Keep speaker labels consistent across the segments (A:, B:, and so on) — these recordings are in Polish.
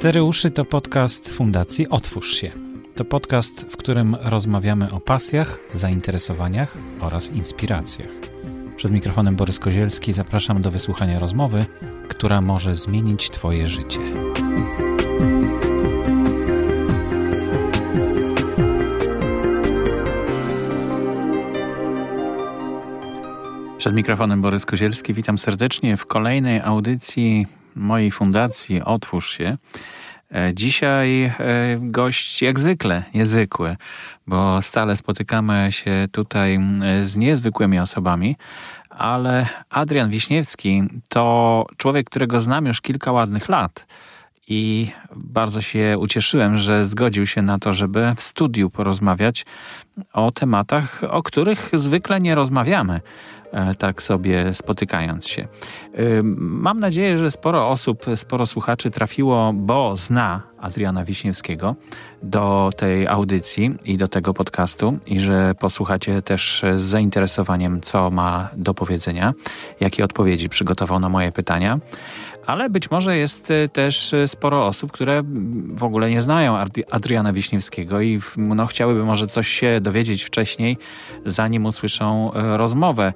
A: Cztery uszy to podcast Fundacji Otwórz się. To podcast, w którym rozmawiamy o pasjach, zainteresowaniach oraz inspiracjach. Przed mikrofonem Borys Kozielski zapraszam do wysłuchania rozmowy, która może zmienić Twoje życie. Przed mikrofonem Borys Kozielski. Witam serdecznie w kolejnej audycji mojej fundacji Otwórz się. E, dzisiaj e, gość jak zwykle niezwykły, bo stale spotykamy się tutaj z niezwykłymi osobami, ale Adrian Wiśniewski to człowiek, którego znam już kilka ładnych lat i bardzo się ucieszyłem, że zgodził się na to, żeby w studiu porozmawiać o tematach, o których zwykle nie rozmawiamy. E, tak sobie spotykając się. E, mam nadzieję, że sporo osób, sporo słuchaczy trafiło, bo zna Adriana Wiśniewskiego do tej audycji i do tego podcastu i że posłuchacie też z zainteresowaniem, co ma do powiedzenia, jakie odpowiedzi przygotował na moje pytania ale być może jest e, też sporo osób, które w ogóle nie znają Adriana Wiśniewskiego i no, chciałyby może coś się dowiedzieć wcześniej, zanim usłyszą rozmowę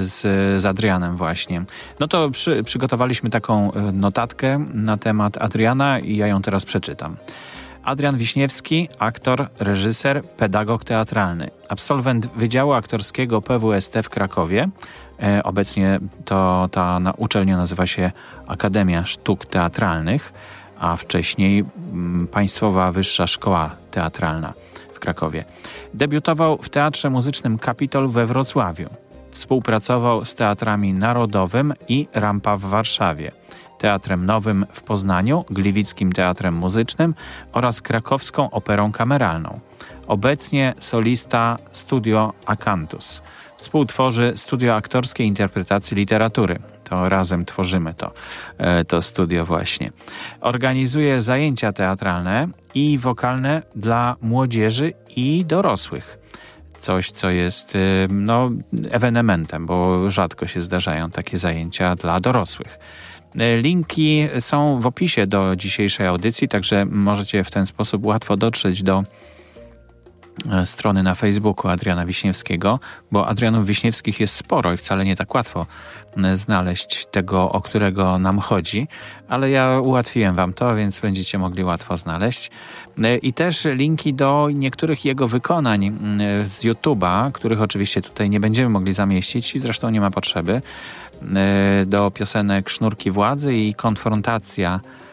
A: z, z Adrianem właśnie. No to przy, przygotowaliśmy taką e, notatkę na temat Adriana i ja ją teraz przeczytam. Adrian Wiśniewski, aktor, reżyser, pedagog teatralny, absolwent Wydziału Aktorskiego PWST w Krakowie. E, obecnie to ta na, uczelnia nazywa się Akademia Sztuk Teatralnych, a wcześniej m, mm, Państwowa Wyższa Szkoła Teatralna w Krakowie. Debiutował w Teatrze Muzycznym Kapitol we Wrocławiu. Współpracował z Teatrami Narodowym i Rampa w Warszawie, Teatrem Nowym w Poznaniu, Gliwickim Teatrem Muzycznym oraz Krakowską Operą Kameralną. Obecnie solista Studio Acantus. Współtworzy Studio Aktorskie Interpretacji Literatury. To razem tworzymy to, e, to studio właśnie. Organizuje zajęcia teatralne i wokalne dla młodzieży i dorosłych coś, co jest y, no, ewenementem, bo rzadko się zdarzają takie zajęcia dla dorosłych. Y, linki są w opisie do dzisiejszej audycji, także możecie w ten sposób łatwo dotrzeć do strony na Facebooku Adriana Wiśniewskiego, bo Adrianów Wiśniewskich jest sporo i wcale nie tak łatwo znaleźć tego, o którego nam chodzi, ale ja ułatwiłem wam to, więc będziecie mogli łatwo znaleźć. E, I też linki do niektórych jego wykonań z YouTube'a, których oczywiście tutaj nie będziemy mogli zamieścić i zresztą nie ma potrzeby, e, do piosenek Sznurki Władzy i Konfrontacja e,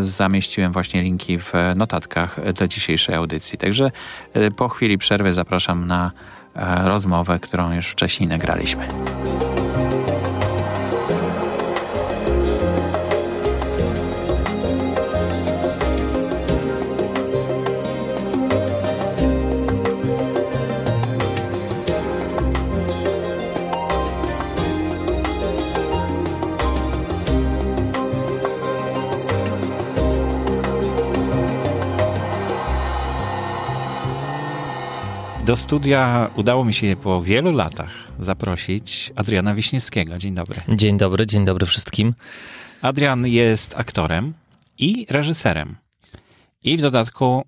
A: zamieściłem właśnie linki w notatkach do dzisiejszej audycji. Także e, po chwili przerwy zapraszam na e, rozmowę, którą już wcześniej nagraliśmy. Do studia udało mi się po wielu latach zaprosić Adriana Wiśniewskiego. Dzień dobry.
B: Dzień dobry, dzień dobry wszystkim.
A: Adrian jest aktorem i reżyserem. I w dodatku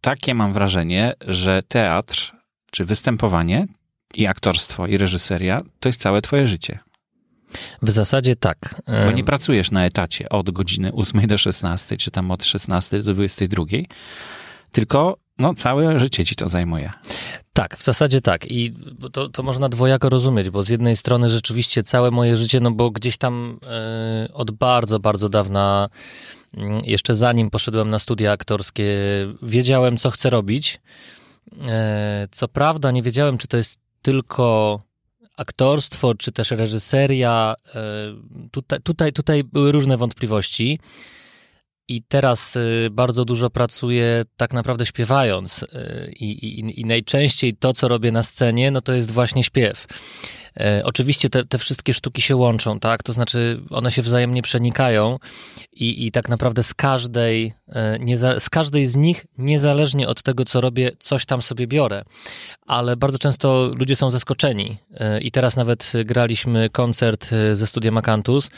A: takie mam wrażenie, że teatr, czy występowanie, i aktorstwo, i reżyseria to jest całe twoje życie.
B: W zasadzie tak.
A: Bo nie pracujesz na etacie od godziny 8 do 16, czy tam od 16 do 22, tylko no, całe życie ci to zajmuje.
B: Tak, w zasadzie tak. I to, to można dwojako rozumieć, bo z jednej strony rzeczywiście całe moje życie, no bo gdzieś tam y, od bardzo, bardzo dawna, y, jeszcze zanim poszedłem na studia aktorskie, wiedziałem, co chcę robić. Y, co prawda, nie wiedziałem, czy to jest tylko aktorstwo, czy też reżyseria. Tutaj, tutaj, tutaj były różne wątpliwości. I teraz y, bardzo dużo pracuję tak naprawdę śpiewając. Y, I, i, I, najczęściej to, co robię na scenie, no to jest właśnie śpiew. E, oczywiście te, te wszystkie sztuki się łączą, tak? To znaczy one się wzajemnie przenikają i, i tak naprawdę z każdej, e, nie z każdej z nich, niezależnie od tego, co robię, coś tam sobie biorę. Ale bardzo często ludzie są zaskoczeni. E, I teraz nawet graliśmy koncert ze studiem Akantus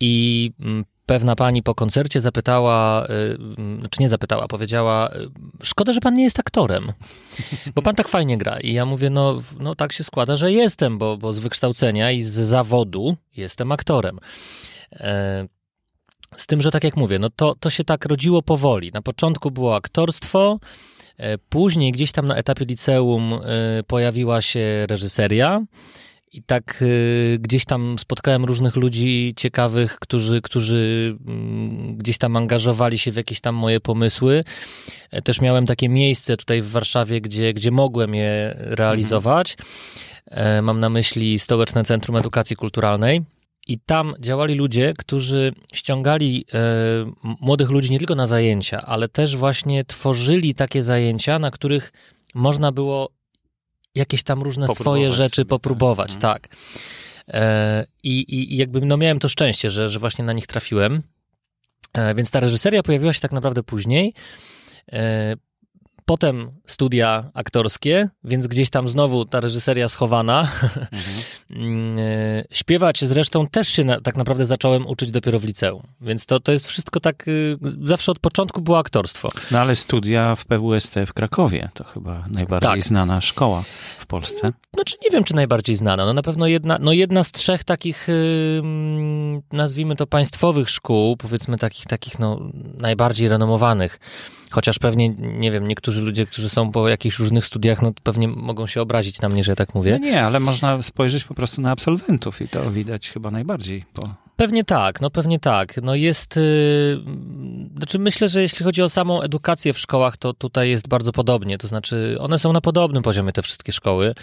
B: i mm, pewna pani po koncercie zapytała, y, czy nie zapytała, powiedziała, y, szkoda, że pan nie jest aktorem, bo pan tak fajnie gra. I ja mówię, no, no tak się składa, że jestem, bo, bo z wykształcenia i z zawodu jestem aktorem. E, z tym, że tak jak mówię, no to, to się tak rodziło powoli. Na początku było aktorstwo, e, później gdzieś tam na etapie liceum e, pojawiła się reżyseria. I tak y, gdzieś tam spotkałem różnych ludzi ciekawych, którzy, którzy y, gdzieś tam angażowali się w jakieś tam moje pomysły. E, też miałem takie miejsce tutaj w Warszawie, gdzie, gdzie mogłem je realizować. Mhm. mam na myśli Stołeczne Centrum Edukacji Kulturalnej. I tam działali ludzie, którzy ściągali e, młodych ludzi nie tylko na zajęcia, ale też właśnie tworzyli takie zajęcia, na których można było jakieś tam różne swoje rzeczy tak. popróbować, tak. tak. E, i, I jakby no miałem to szczęście, że, że właśnie na nich trafiłem. E, więc ta reżyseria pojawiła się tak naprawdę później. Potem studia aktorskie, więc gdzieś tam znowu ta reżyseria schowana. Mhm. Śpiewać zresztą też się na, tak naprawdę zacząłem uczyć dopiero w liceum. Więc to, to jest wszystko tak, y, zawsze od początku było aktorstwo.
A: No ale studia w PWST w Krakowie to chyba najbardziej tak. znana szkoła w Polsce.
B: Znaczy nie wiem, czy najbardziej znana. No na pewno jedna, no jedna z trzech takich, nazwijmy to państwowych szkół, powiedzmy takich, takich no, najbardziej renomowanych Chociaż pewnie, nie wiem, niektórzy ludzie, którzy są po jakichś różnych studiach, no pewnie mogą się obrazić na mnie, że ja tak mówię.
A: No nie, ale można spojrzeć po prostu na absolwentów i to widać chyba najbardziej. Po...
B: Pewnie tak, no pewnie tak. No jest, yy, znaczy myślę, że jeśli chodzi o samą edukację w szkołach, to tutaj jest bardzo podobnie. To znaczy one są na podobnym poziomie, te wszystkie szkoły.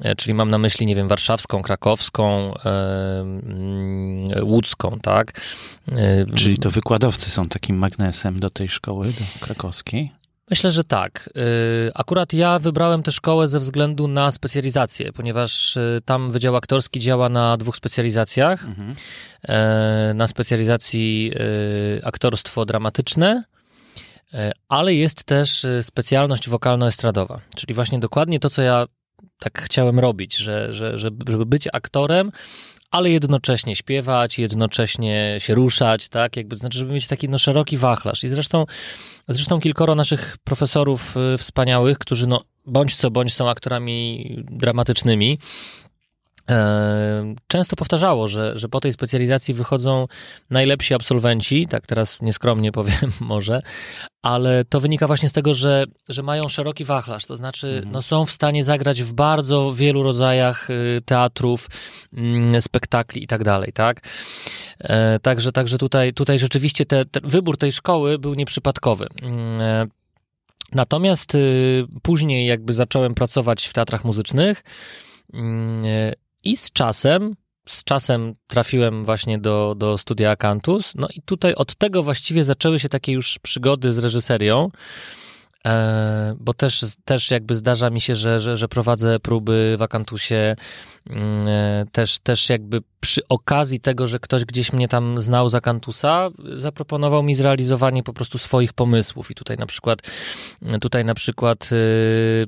B: E, czyli mam na myśli, nie wiem, warszawską, krakowską, e, łódzką, tak?
A: E, czyli to wykładowcy są takim magnesem do tej szkoły, do krakowskiej?
B: Myślę, że tak. Akurat ja wybrałem tę szkołę ze względu na specjalizację, ponieważ tam Wydział Aktorski działa na dwóch specjalizacjach. Mhm. Na specjalizacji aktorstwo dramatyczne, ale jest też specjalność wokalno-estradowa, czyli właśnie dokładnie to, co ja tak chciałem robić, że, że, żeby być aktorem, ale jednocześnie śpiewać, jednocześnie się ruszać, tak? Jakby, znaczy, żeby mieć taki no, szeroki wachlarz. I zresztą, zresztą kilkoro naszych profesorów y, wspaniałych, którzy no, bądź co bądź są aktorami dramatycznymi, często powtarzało, że, że po tej specjalizacji wychodzą najlepsi absolwenci, tak teraz nieskromnie powiem może, ale to wynika właśnie z tego, że, że mają szeroki wachlarz, to znaczy mhm. no, są w stanie zagrać w bardzo wielu rodzajach y, teatrów, mm, spektakli i tak dalej, tak? E, także, także tutaj, tutaj rzeczywiście te, ten wybór tej szkoły był nieprzypadkowy. Mm, e, natomiast y, później jakby zacząłem pracować w teatrach muzycznych mm, i z czasem, z czasem trafiłem właśnie do, do studia Akantus. No i tutaj od tego właściwie zaczęły się takie już przygody z reżyserią. E, bo też, też jakby zdarza mi się, że, że, że prowadzę próby w Akantusie, mm, e, też, też jakby przy okazji tego, że ktoś gdzieś mnie tam znał z Akantusa, zaproponował mi zrealizowanie po prostu swoich pomysłów i tutaj na przykład, tutaj na przykład y,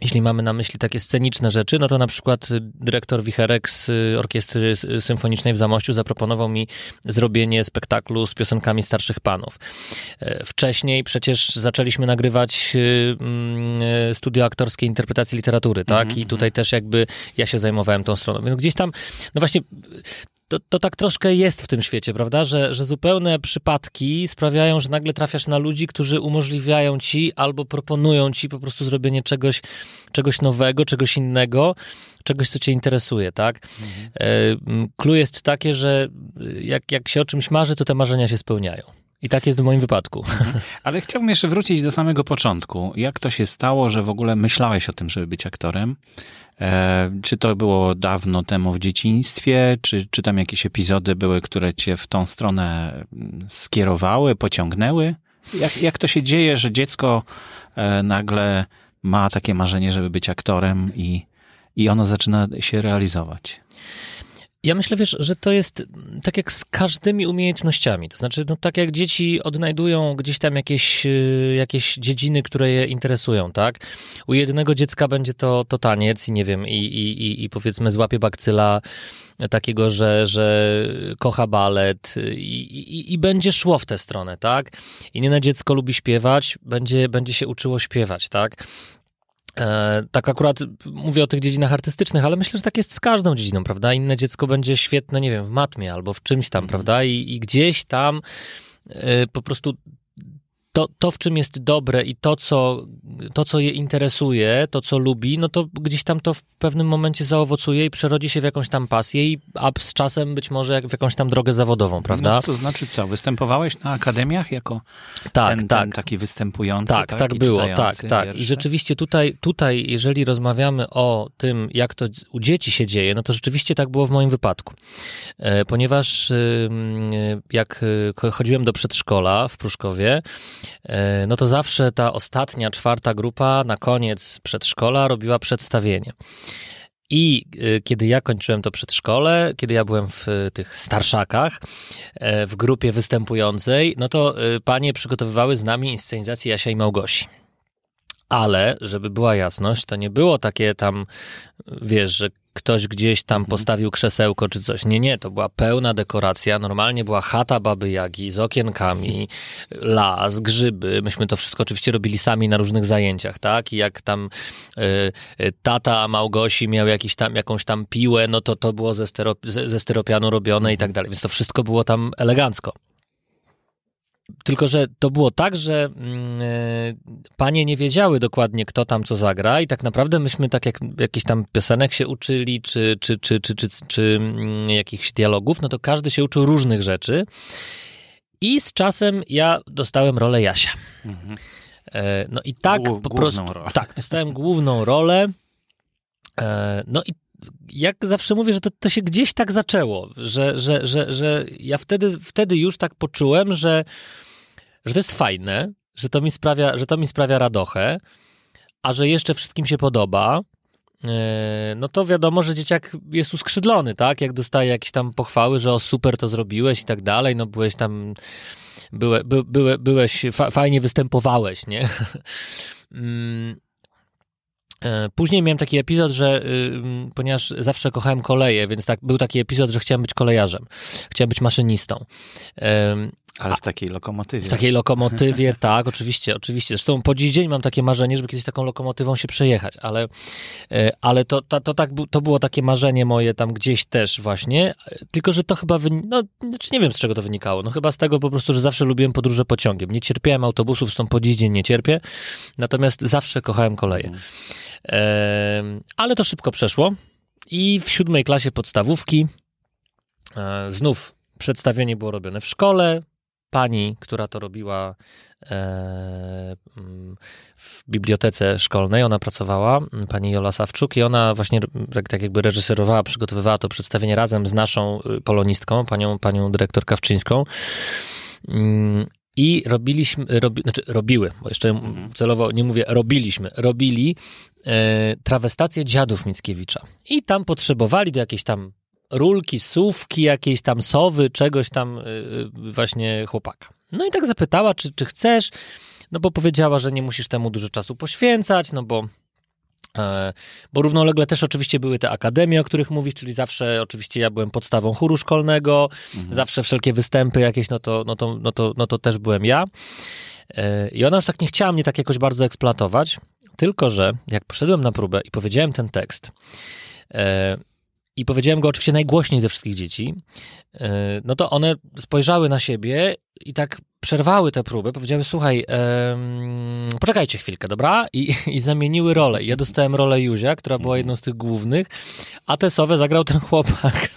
B: jeśli mamy na myśli takie sceniczne rzeczy, no to na przykład dyrektor Wicherek z Orkiestry Symfonicznej w Zamościu zaproponował mi zrobienie spektaklu z piosenkami starszych panów. E, wcześniej przecież zaczęliśmy nagrywać mm, studio aktorskie interpretacji literatury, tak? -hmm. I tutaj mhm. też jakby ja się zajmowałem tą stroną. Więc gdzieś tam, no właśnie to, to tak troszkę jest w tym świecie, prawda? Że, że zupełne przypadki sprawiają, że nagle trafiasz na ludzi, którzy umożliwiają ci albo proponują ci po prostu zrobienie czegoś, czegoś nowego, czegoś innego, czegoś, co cię interesuje, tak? Mhm. Clue jest takie, że jak, jak się o czymś marzy, to te marzenia się spełniają. I tak jest w moim wypadku.
A: Ale chciałbym jeszcze wrócić do samego początku. Jak to się stało, że w ogóle myślałeś o tym, żeby być aktorem? E, czy to było dawno temu w dzieciństwie, czy, czy tam jakieś epizody były, które cię w tą stronę mm, skierowały, pociągnęły? Jak, jak to się dzieje, że dziecko e, nagle ma takie marzenie, żeby być aktorem i, i ono zaczyna się realizować?
B: Ja myślę, wiesz, że to jest tak jak z każdymi umiejętnościami. To znaczy, no, tak jak dzieci odnajdują gdzieś tam jakieś, y, jakieś dziedziny, które je interesują, tak? U jednego dziecka będzie to, to taniec i nie wiem, i, i, i, i powiedzmy złapie bakcyla takiego, że, że kocha balet i, i, i będzie szło w tę stronę, tak? Inne dziecko lubi śpiewać, będzie, będzie się uczyło śpiewać, tak? E, tak akurat mówię o tych dziedzinach artystycznych, ale myślę, że tak jest z każdą dziedziną, prawda? Inne dziecko będzie świetne, nie wiem, w matmie albo w czymś tam, mhm. prawda? I, I, gdzieś tam e, po prostu to, to, w czym jest dobre i to co, to, co je interesuje, to, co lubi, no to gdzieś tam to w pewnym momencie zaowocuje i przerodzi się w jakąś tam pasję, i, a z czasem być może jak w jakąś tam drogę zawodową, prawda?
A: No, to znaczy co? Występowałeś na akademiach jako tak, ten, tak. ten taki występujący?
B: Tak, tak, tak było, tak, tak. I rzeczywiście tutaj, tutaj, jeżeli rozmawiamy o tym, jak to u dzieci się dzieje, no to rzeczywiście tak było w moim wypadku. E, ponieważ jak e, chodziłem do przedszkola w Pruszkowie, no to zawsze ta ostatnia, czwarta grupa na koniec przedszkola robiła przedstawienie. I e, kiedy ja kończyłem to przedszkole, kiedy ja byłem w tych starszakach, e, w grupie występującej, no to panie przygotowywały z nami inscenizację Jasia i Małgosi. Ale, żeby była jasność, to nie było takie tam, wiesz, że ktoś gdzieś tam mhm. postawił krzesełko czy coś. Nie, nie, to była pełna dekoracja. Normalnie była chata Baby Jagi z okienkami, las, grzyby. Myśmy to wszystko oczywiście robili sami na różnych zajęciach, tak? I jak tam y, y, tata Małgosi miał jakiś tam, jakąś tam piłę, no to to było ze, sterop, ze, ze styropianu robione i tak mhm. dalej. Więc to wszystko było tam elegancko. Tylko, że to było tak, że e, panie nie wiedziały dokładnie, kto tam co zagra, i tak naprawdę myśmy tak jak jakiś tam piosenek się uczyli, czy, czy, czy, czy, czy, czy mm, jakichś dialogów, no to każdy się uczył różnych rzeczy. I z czasem ja dostałem rolę Jasia. Mhm. E, no i tak po prostu. Rolę. Tak, dostałem główną rolę. E, no i jak zawsze mówię, że to, to się gdzieś tak zaczęło, że, że, że, że ja wtedy, wtedy już tak poczułem, że, że to jest fajne, że to mi sprawia, że to mi sprawia radochę, a że jeszcze wszystkim się podoba, e, no to wiadomo, że dzieciak jest uskrzydlony, tak? Jak dostaje jakieś tam pochwały, że o super to zrobiłeś i tak dalej, no byłeś tam, byłe, by, byłe, byłeś, fa, fajnie występowałeś, nie? E, później miałem taki epizod, że y, ponieważ zawsze kochałem koleje, więc tak, był taki epizod, że chciałem być kolejarzem, chciałem być maszynistą.
A: Ale w takiej lokomotywie.
B: W takiej lokomotywie, tak, oczywiście, oczywiście. Zresztą po dziś dzień mam takie marzenie, żeby kiedyś taką lokomotywą się przejechać, ale, e, ale to, to, to, tak, to było takie marzenie moje tam gdzieś też właśnie, tylko że to chyba, no znaczy nie wiem z czego to wynikało, no chyba z tego po prostu, że zawsze lubiłem podróże pociągiem. Nie cierpiałem autobusów, zresztą po dziś dzień nie cierpię, natomiast zawsze kochałem koleje. Ale to szybko przeszło i w siódmej klasie podstawówki e, znów przedstawienie było robione w szkole. Pani, która to robiła e, mm, w bibliotece szkolnej, ona pracowała, pani Jola Sawczuk, i ona właśnie tak, tak jakby reżyserowała, przygotowywała to przedstawienie razem z naszą y, polonistką, panią, panią dyrektor Kawczyńską. I robiliśmy, robi, znaczy robiły, bo jeszcze mhm. celowo nie mówię robiliśmy, robili e, trawestację dziadów Mickiewicza. I tam potrzebowali do jakiejś tam rulki, sówki, jakiejś tam sowy, czegoś tam e, właśnie chłopaka. No i tak zapytała, czy, czy chcesz, no bo powiedziała, że nie musisz temu dużo czasu poświęcać, no bo E, bo równolegle też oczywiście były te akademie, o których mówisz, czyli zawsze oczywiście ja byłem podstawą chóru szkolnego, mhm. zawsze wszelkie występy jakieś, no to, no, to, no, to, no to też byłem ja. E, I ona już tak nie chciała mnie tak jakoś bardzo eksploatować, tylko że jak poszedłem na próbę i powiedziałem ten tekst, e, i powiedziałem go oczywiście najgłośniej ze wszystkich dzieci, no to one spojrzały na siebie i tak przerwały tę próbę, powiedziały, słuchaj, um, poczekajcie chwilkę, dobra? I, I zamieniły rolę. Ja dostałem rolę Juzia, która była jedną z tych głównych, a tę Sowę zagrał ten chłopak.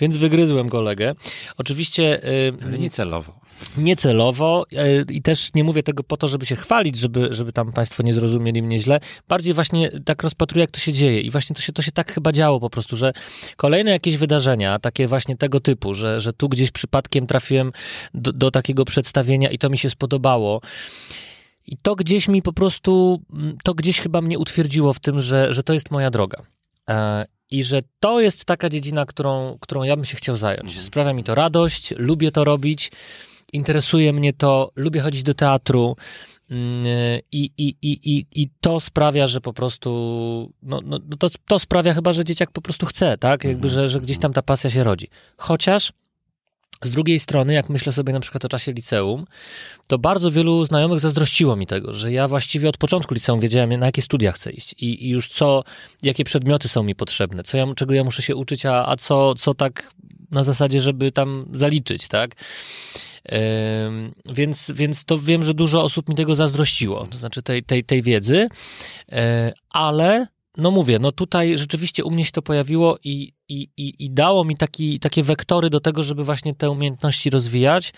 B: Więc wygryzłem kolegę. Oczywiście...
A: Ale niecelowo.
B: Niecelowo i też nie mówię tego po to, żeby się chwalić, żeby, żeby tam państwo nie zrozumieli mnie źle. Bardziej właśnie tak rozpatruję, jak to się dzieje. I właśnie to się, to się tak chyba działo po prostu, że kolejne jakieś wydarzenia, takie właśnie tego typu, że, że tu gdzieś przypadkiem trafiłem do, do takiego przedstawienia i to mi się spodobało. I to gdzieś mi po prostu, to gdzieś chyba mnie utwierdziło w tym, że, że to jest moja droga. I że to jest taka dziedzina, którą, którą ja bym się chciał zająć. Mhm. Sprawia mi to radość, lubię to robić, interesuje mnie to, lubię chodzić do teatru. Mm, I, i, i, i, I to sprawia, że po prostu, no, no, to, to sprawia chyba, że dzieciak po prostu chce, tak? Jakby, mhm. że, że gdzieś tam ta pasja się rodzi. Chociaż z drugiej strony, jak myślę sobie na przykład o czasie liceum, to bardzo wielu znajomych zazdrościło mi tego, że ja właściwie od początku liceum wiedziałem, na jakie studia chcę iść i, i już co, jakie przedmioty są mi potrzebne, co ja, czego ja muszę się uczyć, a, a co, co tak na zasadzie, żeby tam zaliczyć, tak? Więc, więc to wiem, że dużo osób mi tego zazdrościło, to znaczy tej, tej, tej wiedzy, e, ale no mówię, no tutaj rzeczywiście u mnie się to pojawiło i, i, i, i dało mi taki, takie wektory do tego, żeby właśnie te umiejętności rozwijać.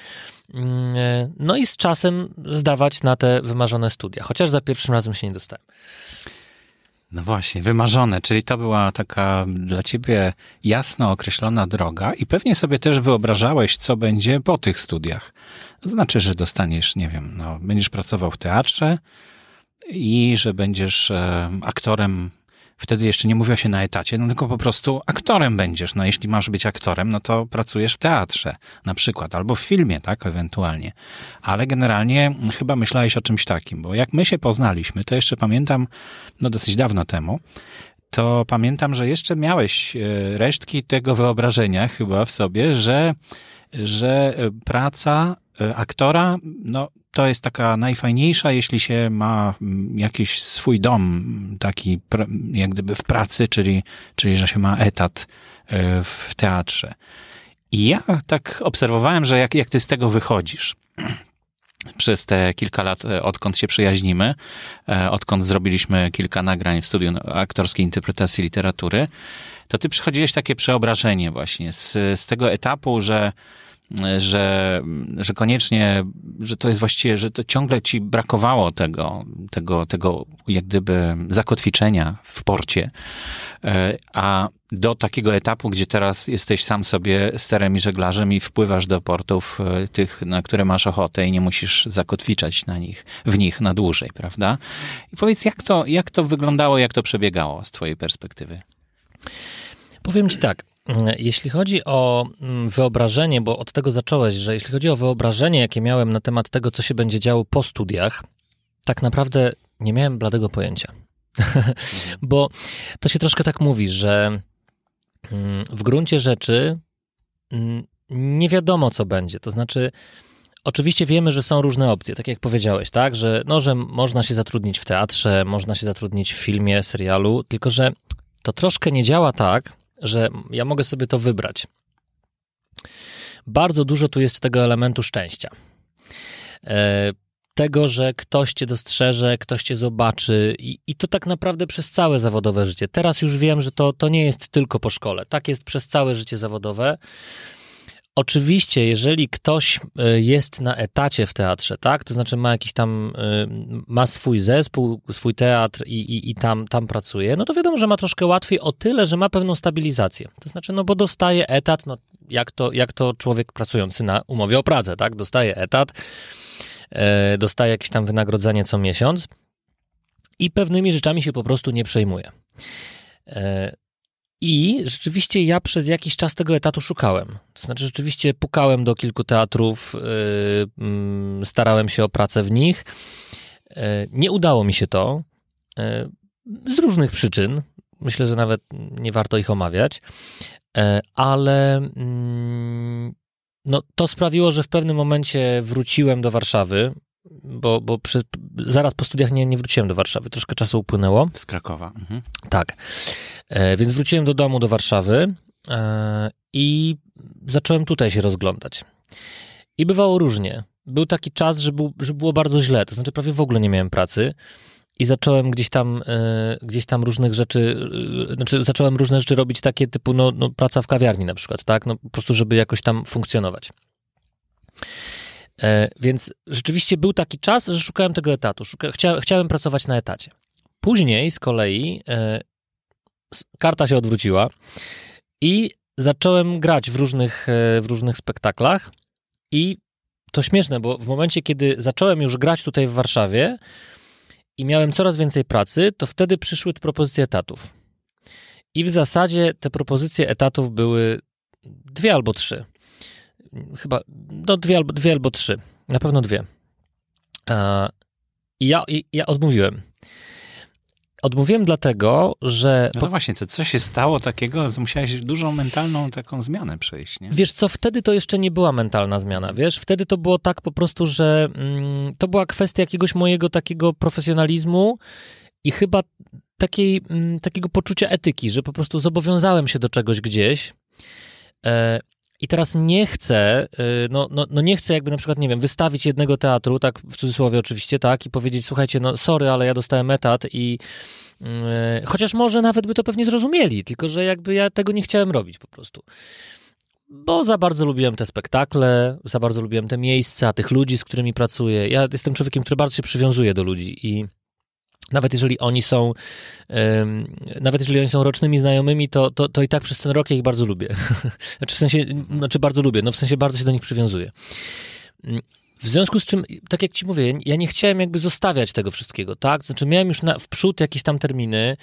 B: Mm, e, no i z czasem zdawać na te wymarzone studia, chociaż za pierwszym razem się nie dostałem.
A: No właśnie, wymarzone, czyli to była taka dla ciebie jasno określona droga i pewnie sobie też wyobrażałeś, co będzie po tych studiach. Znaczy, że dostaniesz, nie wiem, no, będziesz pracował w teatrze i że będziesz e, aktorem wtedy jeszcze nie mówiło się na etacie, no tylko po prostu aktorem będziesz. No jeśli masz być aktorem, no to pracujesz w teatrze na przykład, albo w filmie, tak, ewentualnie. Ale generalnie chyba myślałeś o czymś takim, bo jak my się poznaliśmy, to jeszcze pamiętam, no dosyć dawno temu, to pamiętam, że jeszcze miałeś e, resztki tego wyobrażenia chyba w sobie, że, że praca E, aktora, no to jest taka najfajniejsza, jeśli się ma mm, jakiś swój dom, taki jak gdyby w pracy, czyli, czyli że się ma etat e, w teatrze. I ja tak obserwowałem, że jak, jak ty z tego wychodzisz, przez te kilka lat, e, odkąd się przyjaźnimy, odkąd zrobiliśmy kilka nagrań w studiu aktorskiej interpretacji literatury, to ty przychodziłeś takie przeobrażenie właśnie z, z tego etapu, że że, że koniecznie, że to jest właściwie, że to ciągle ci brakowało tego, tego, tego jak gdyby zakotwiczenia w porcie, e, a do takiego etapu, gdzie teraz jesteś sam sobie sterem i żeglarzem i wpływasz do portów e, tych, na które masz ochotę i nie musisz zakotwiczać na nich, w nich na dłużej, prawda? I powiedz, jak to, jak to wyglądało, jak to przebiegało z twojej perspektywy?
B: Powiem ci tak, jeśli chodzi o mm, wyobrażenie, bo od tego zacząłeś, że jeśli chodzi o wyobrażenie, jakie miałem na temat tego, co się będzie działo po studiach, tak naprawdę nie miałem bladego pojęcia. bo to się troszkę tak mówi, że mm, w gruncie rzeczy mm, nie wiadomo, co będzie. To znaczy, oczywiście wiemy, że są różne opcje, tak jak powiedziałeś, tak? Że, no, że można się zatrudnić w teatrze, można się zatrudnić w filmie, serialu, tylko że to troszkę nie działa tak, że ja mogę sobie to wybrać. Bardzo dużo tu jest tego elementu szczęścia. E, tego, że ktoś cię dostrzeże, ktoś cię zobaczy i, i to tak naprawdę przez całe zawodowe życie. Teraz już wiem, że to, to nie jest tylko po szkole. Tak jest przez całe życie zawodowe. Oczywiście, jeżeli ktoś e, jest na etacie w teatrze, tak, to znaczy ma jakiś tam, e, ma swój zespół, swój teatr i, i, i tam, tam pracuje, no to wiadomo, że ma troszkę łatwiej o tyle, że ma pewną stabilizację. To znaczy, no bo dostaje etat, no jak to, jak to człowiek pracujący na umowie o pracę, tak, dostaje etat, e, dostaje jakieś tam wynagrodzenie co miesiąc i pewnymi rzeczami się po prostu nie przejmuje. I rzeczywiście ja przez jakiś czas tego etatu szukałem. To znaczy, rzeczywiście pukałem do kilku teatrów, yy, starałem się o pracę w nich. Yy, nie udało mi się to yy, z różnych przyczyn. Myślę, że nawet nie warto ich omawiać, yy, ale mm, no, to sprawiło, że w pewnym momencie wróciłem do Warszawy bo, bo przy, zaraz po studiach nie, nie wróciłem do Warszawy, troszkę czasu upłynęło.
A: Z Krakowa. Mhm.
B: Tak. E, więc wróciłem do domu, do Warszawy e, i zacząłem tutaj się rozglądać. I bywało różnie. Był taki czas, że, był, że było bardzo źle, to znaczy prawie w ogóle nie miałem pracy i zacząłem gdzieś tam, e, gdzieś tam różnych rzeczy, e, znaczy zacząłem różne rzeczy robić takie typu, no, no praca w kawiarni na przykład, tak, no po prostu, żeby jakoś tam funkcjonować. E, więc rzeczywiście był taki czas, że szukałem tego etatu. Szuka, chcia, chciałem pracować na etacie. Później z kolei e, karta się odwróciła i zacząłem grać w różnych, e, w różnych spektaklach. I to śmieszne, bo w momencie, kiedy zacząłem już grać tutaj w Warszawie i miałem coraz więcej pracy, to wtedy przyszły propozycje etatów. I w zasadzie te propozycje etatów były dwie albo trzy. Chyba, no dwie albo, dwie albo trzy. Na pewno dwie. I ja, i ja odmówiłem. Odmówiłem dlatego, że.
A: No to właśnie, to co się stało takiego, musiałeś dużą mentalną taką zmianę przejść, nie?
B: Wiesz co, wtedy to jeszcze nie była mentalna zmiana, wiesz? Wtedy to było tak po prostu, że mm, to była kwestia jakiegoś mojego takiego profesjonalizmu i chyba takiej, mm, takiego poczucia etyki, że po prostu zobowiązałem się do czegoś gdzieś. E, i teraz nie chcę, y, no, no, no nie chcę jakby na przykład, nie wiem, wystawić jednego teatru, tak w cudzysłowie oczywiście, tak, i powiedzieć, słuchajcie, no sorry, ale ja dostałem etat i yy, chociaż może nawet by to pewnie zrozumieli, tylko że jakby ja tego nie chciałem robić po prostu. Bo za bardzo lubiłem te spektakle, za bardzo lubiłem te miejsca, tych ludzi, z którymi pracuję. Ja jestem człowiekiem, który bardzo się przywiązuje do ludzi i nawet jeżeli oni są, um, nawet jeżeli oni są rocznymi znajomymi, to, to, to i tak przez ten rok ja ich bardzo lubię. znaczy w sensie, znaczy bardzo lubię, no w sensie bardzo się do nich przywiązuję. W związku z czym, tak jak ci mówię, ja nie chciałem jakby zostawiać tego wszystkiego, tak? Znaczy miałem już na, w przód jakieś tam terminy,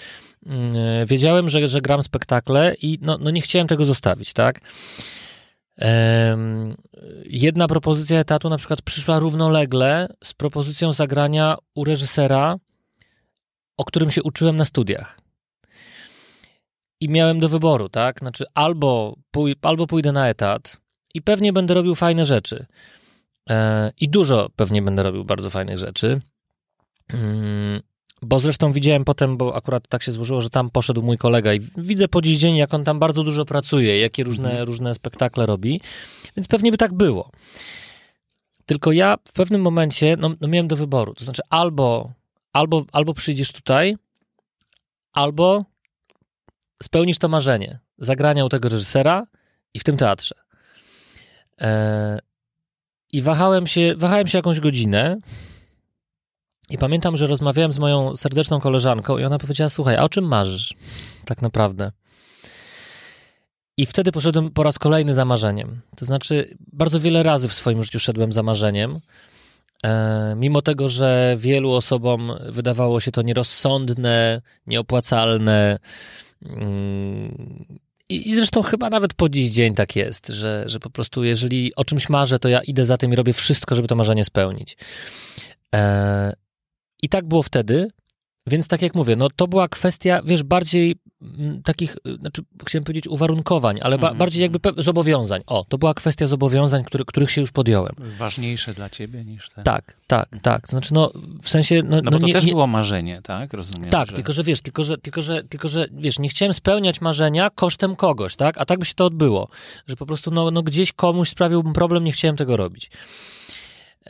B: wiedziałem, że, że gram spektakle i no, no nie chciałem tego zostawić, tak? jedna propozycja etatu na przykład przyszła równolegle z propozycją zagrania u reżysera o którym się uczyłem na studiach. I miałem do wyboru, tak? Znaczy, albo, pój albo pójdę na etat i pewnie będę robił fajne rzeczy. E I dużo pewnie będę robił bardzo fajnych rzeczy. Mm, bo zresztą widziałem potem, bo akurat tak się złożyło, że tam poszedł mój kolega i widzę po dziś dzień, jak on tam bardzo dużo pracuje, jakie różne, mhm. różne spektakle robi, więc pewnie by tak było. Tylko ja w pewnym momencie no, no miałem do wyboru. To znaczy, albo albo, albo przyjdziesz tutaj, albo spełnisz to marzenie zagrania u tego reżysera i w tym teatrze. E, I wahałem się, wahałem się jakąś godzinę. I pamiętam, że rozmawiałem z moją serdeczną koleżanką, i ona powiedziała: Słuchaj, a o czym marzysz tak naprawdę? I wtedy poszedłem po raz kolejny za marzeniem. To znaczy, bardzo wiele razy w swoim życiu szedłem za marzeniem. E, mimo tego, że wielu osobom wydawało się to nierozsądne, nieopłacalne, mm, i, zresztą chyba nawet po dziś dzień tak jest, że, że po prostu jeżeli o czymś marzę, to ja idę za tym i robię wszystko, żeby to marzenie spełnić. E, I tak było wtedy, więc tak jak mówię, no to była kwestia, wiesz, bardziej takich, y, znaczy chciałem powiedzieć uwarunkowań, ale ba- mm-hmm. bardziej jakby zobowiązań. O, to była kwestia zobowiązań, który, których się już podjąłem.
A: Ważniejsze dla ciebie niż te.
B: Tak, tak, tak. znaczy, no w sensie... No,
A: no, no to nie, też nie... było marzenie, tak? Rozumiem.
B: Tak, że... tylko że wiesz, tylko że, tylko, że, tylko że wiesz, nie chciałem spełniać marzenia kosztem kogoś, tak? A tak by się to odbyło, że po prostu no, no gdzieś komuś sprawiłbym problem, nie chciałem tego robić.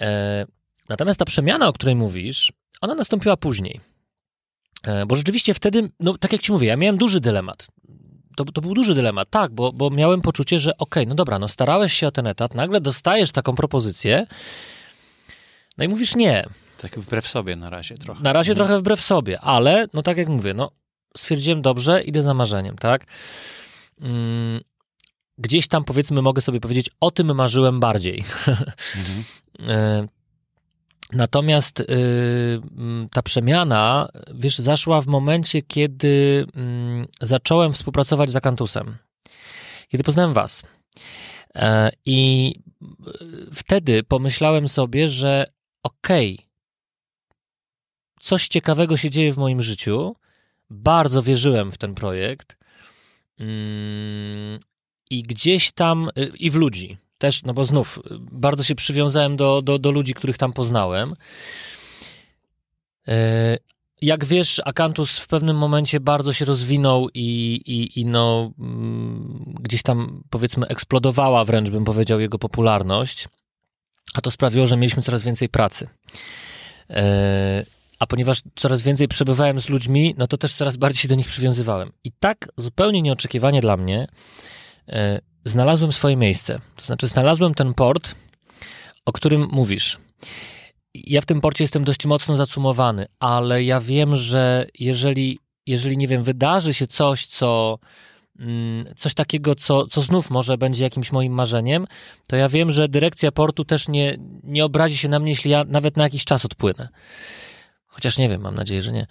B: E... Natomiast ta przemiana, o której mówisz, ona nastąpiła później. E, bo rzeczywiście wtedy, no tak jak ci mówię, ja miałem duży dylemat. To, to był duży dylemat, tak, bo, bo miałem poczucie, że okej, okay, no dobra, no starałeś się o ten etat, nagle dostajesz taką propozycję, no i mówisz nie.
A: Tak wbrew sobie na razie trochę.
B: Na razie trochę wbrew sobie, ale no tak jak mówię, no stwierdziłem dobrze, idę za marzeniem, tak? Mm, gdzieś tam powiedzmy mogę sobie powiedzieć, o tym marzyłem bardziej. Mhm. Natomiast y, mm, ta przemiana, wiesz, zaszła w momencie, kiedy y, zacząłem współpracować z Akantusem. Kiedy poznałem was. E, I y, wtedy pomyślałem sobie, że okej, okay, coś ciekawego się dzieje w moim życiu. Bardzo wierzyłem w ten projekt. Mm, I gdzieś tam, y, i w ludzi też, no bo znów, bardzo się przywiązałem do, do, do ludzi, których tam poznałem. E, jak wiesz, Akantus w pewnym momencie bardzo się rozwinął i, i, i no, mm, gdzieś tam powiedzmy eksplodowała wręcz, bym powiedział, jego popularność, a to sprawiło, że mieliśmy coraz więcej pracy. E, a ponieważ coraz więcej przebywałem z ludźmi, no to też coraz bardziej się do nich przywiązywałem. I tak zupełnie nieoczekiwanie dla mnie e, znalazłem swoje miejsce. To znaczy, znalazłem ten port, o którym mówisz. Ja w tym porcie jestem dość mocno zacumowany, ale ja wiem, że jeżeli, jeżeli nie wiem, wydarzy się coś, co mm, coś takiego, co, co znów może będzie jakimś moim marzeniem, to ja wiem, że dyrekcja portu też nie, nie obrazi się na mnie, jeśli ja nawet na jakiś czas odpłynę. Chociaż nie wiem, mam nadzieję, że nie.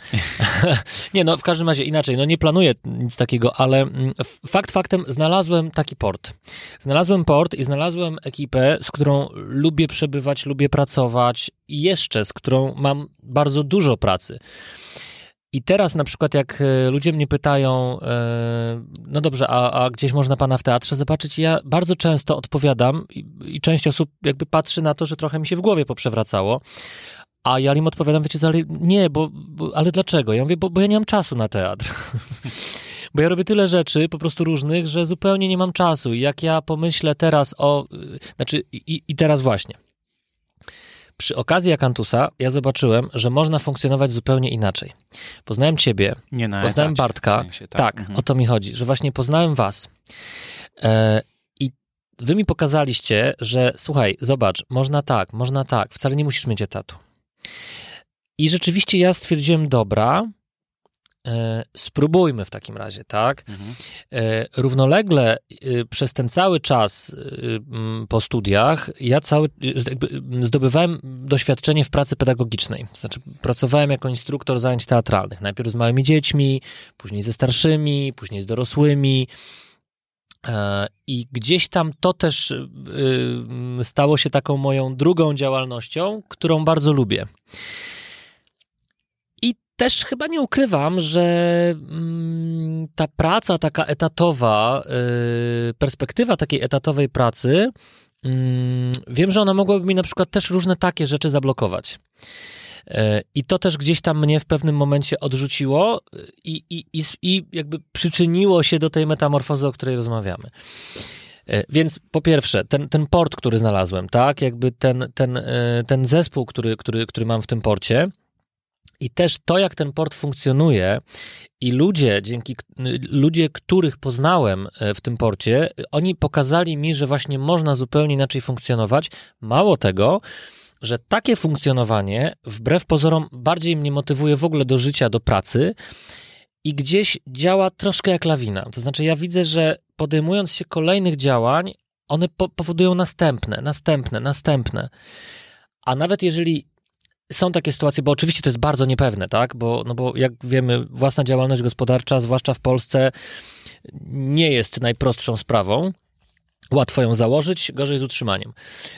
B: nie, no w każdym razie inaczej, no nie planuję nic takiego, ale mm, fakt faktem znalazłem taki port. Znalazłem port i znalazłem ekipę, z którą lubię przebywać, lubię pracować i jeszcze z którą mam bardzo dużo pracy. I teraz na przykład jak e, ludzie mnie pytają, e, no dobrze, a, a gdzieś można pana w teatrze zobaczyć? Ja bardzo często odpowiadam i, i część osób jakby patrzy na to, że trochę mi się w głowie poprzewracało. A ja im odpowiadam, wiecie, ale nie, bo, bo ale dlaczego? Ja mówię, bo, bo ja nie mam czasu na teatr. bo ja robię tyle rzeczy, po prostu różnych, że zupełnie nie mam czasu. I jak ja pomyślę teraz o, znaczy i, i teraz właśnie, przy okazji Akantusa ja zobaczyłem, że można funkcjonować zupełnie inaczej. Poznałem ciebie, poznałem etacie, Bartka. W sensie, tak, tak mhm. o to mi chodzi, że właśnie poznałem was. E, I wy mi pokazaliście, że słuchaj, zobacz, można tak, można tak, wcale nie musisz mieć etatu. I rzeczywiście ja stwierdziłem, dobra, E, spróbujmy w takim razie, tak? Mhm. E, równolegle e, przez ten cały czas po studiach ja cały, zdobywałem doświadczenie w pracy pedagogicznej. Znaczy, pracowałem jako instruktor zajęć teatralnych. Najpierw z małymi dziećmi, później ze starszymi, później z dorosłymi. I gdzieś tam to też stało się taką moją drugą działalnością, którą bardzo lubię też chyba nie ukrywam, że mm, ta praca taka etatowa, yy, perspektywa takiej etatowej pracy, yy, wiem, że ona mogłaby mi na przykład też różne takie rzeczy zablokować. Yy, I to też gdzieś tam mnie w pewnym momencie odrzuciło i, i, i, i jakby przyczyniło się do tej metamorfozy, o której rozmawiamy. Yy, więc po pierwsze, ten, ten port, który znalazłem, tak, jakby ten, ten, ten zespół, który, który, który mam w tym porcie, i też to, jak ten port funkcjonuje i ludzie, dzięki ludzie, których poznałem e, w tym porcie, oni pokazali mi, że właśnie można zupełnie inaczej funkcjonować. Mało tego, że takie funkcjonowanie wbrew pozorom bardziej mnie motywuje w ogóle do życia, do pracy i gdzieś działa troszkę jak lawina. To znaczy, ja widzę, że podejmując się kolejnych działań, one po powodują następne, następne, następne. A nawet jeżeli są takie sytuacje, bo oczywiście to jest bardzo niepewne, tak? Bo, no bo jak wiemy, własna działalność gospodarcza, zwłaszcza w Polsce, nie jest najprostszą sprawą. Łatwo ją założyć, gorzej z utrzymaniem.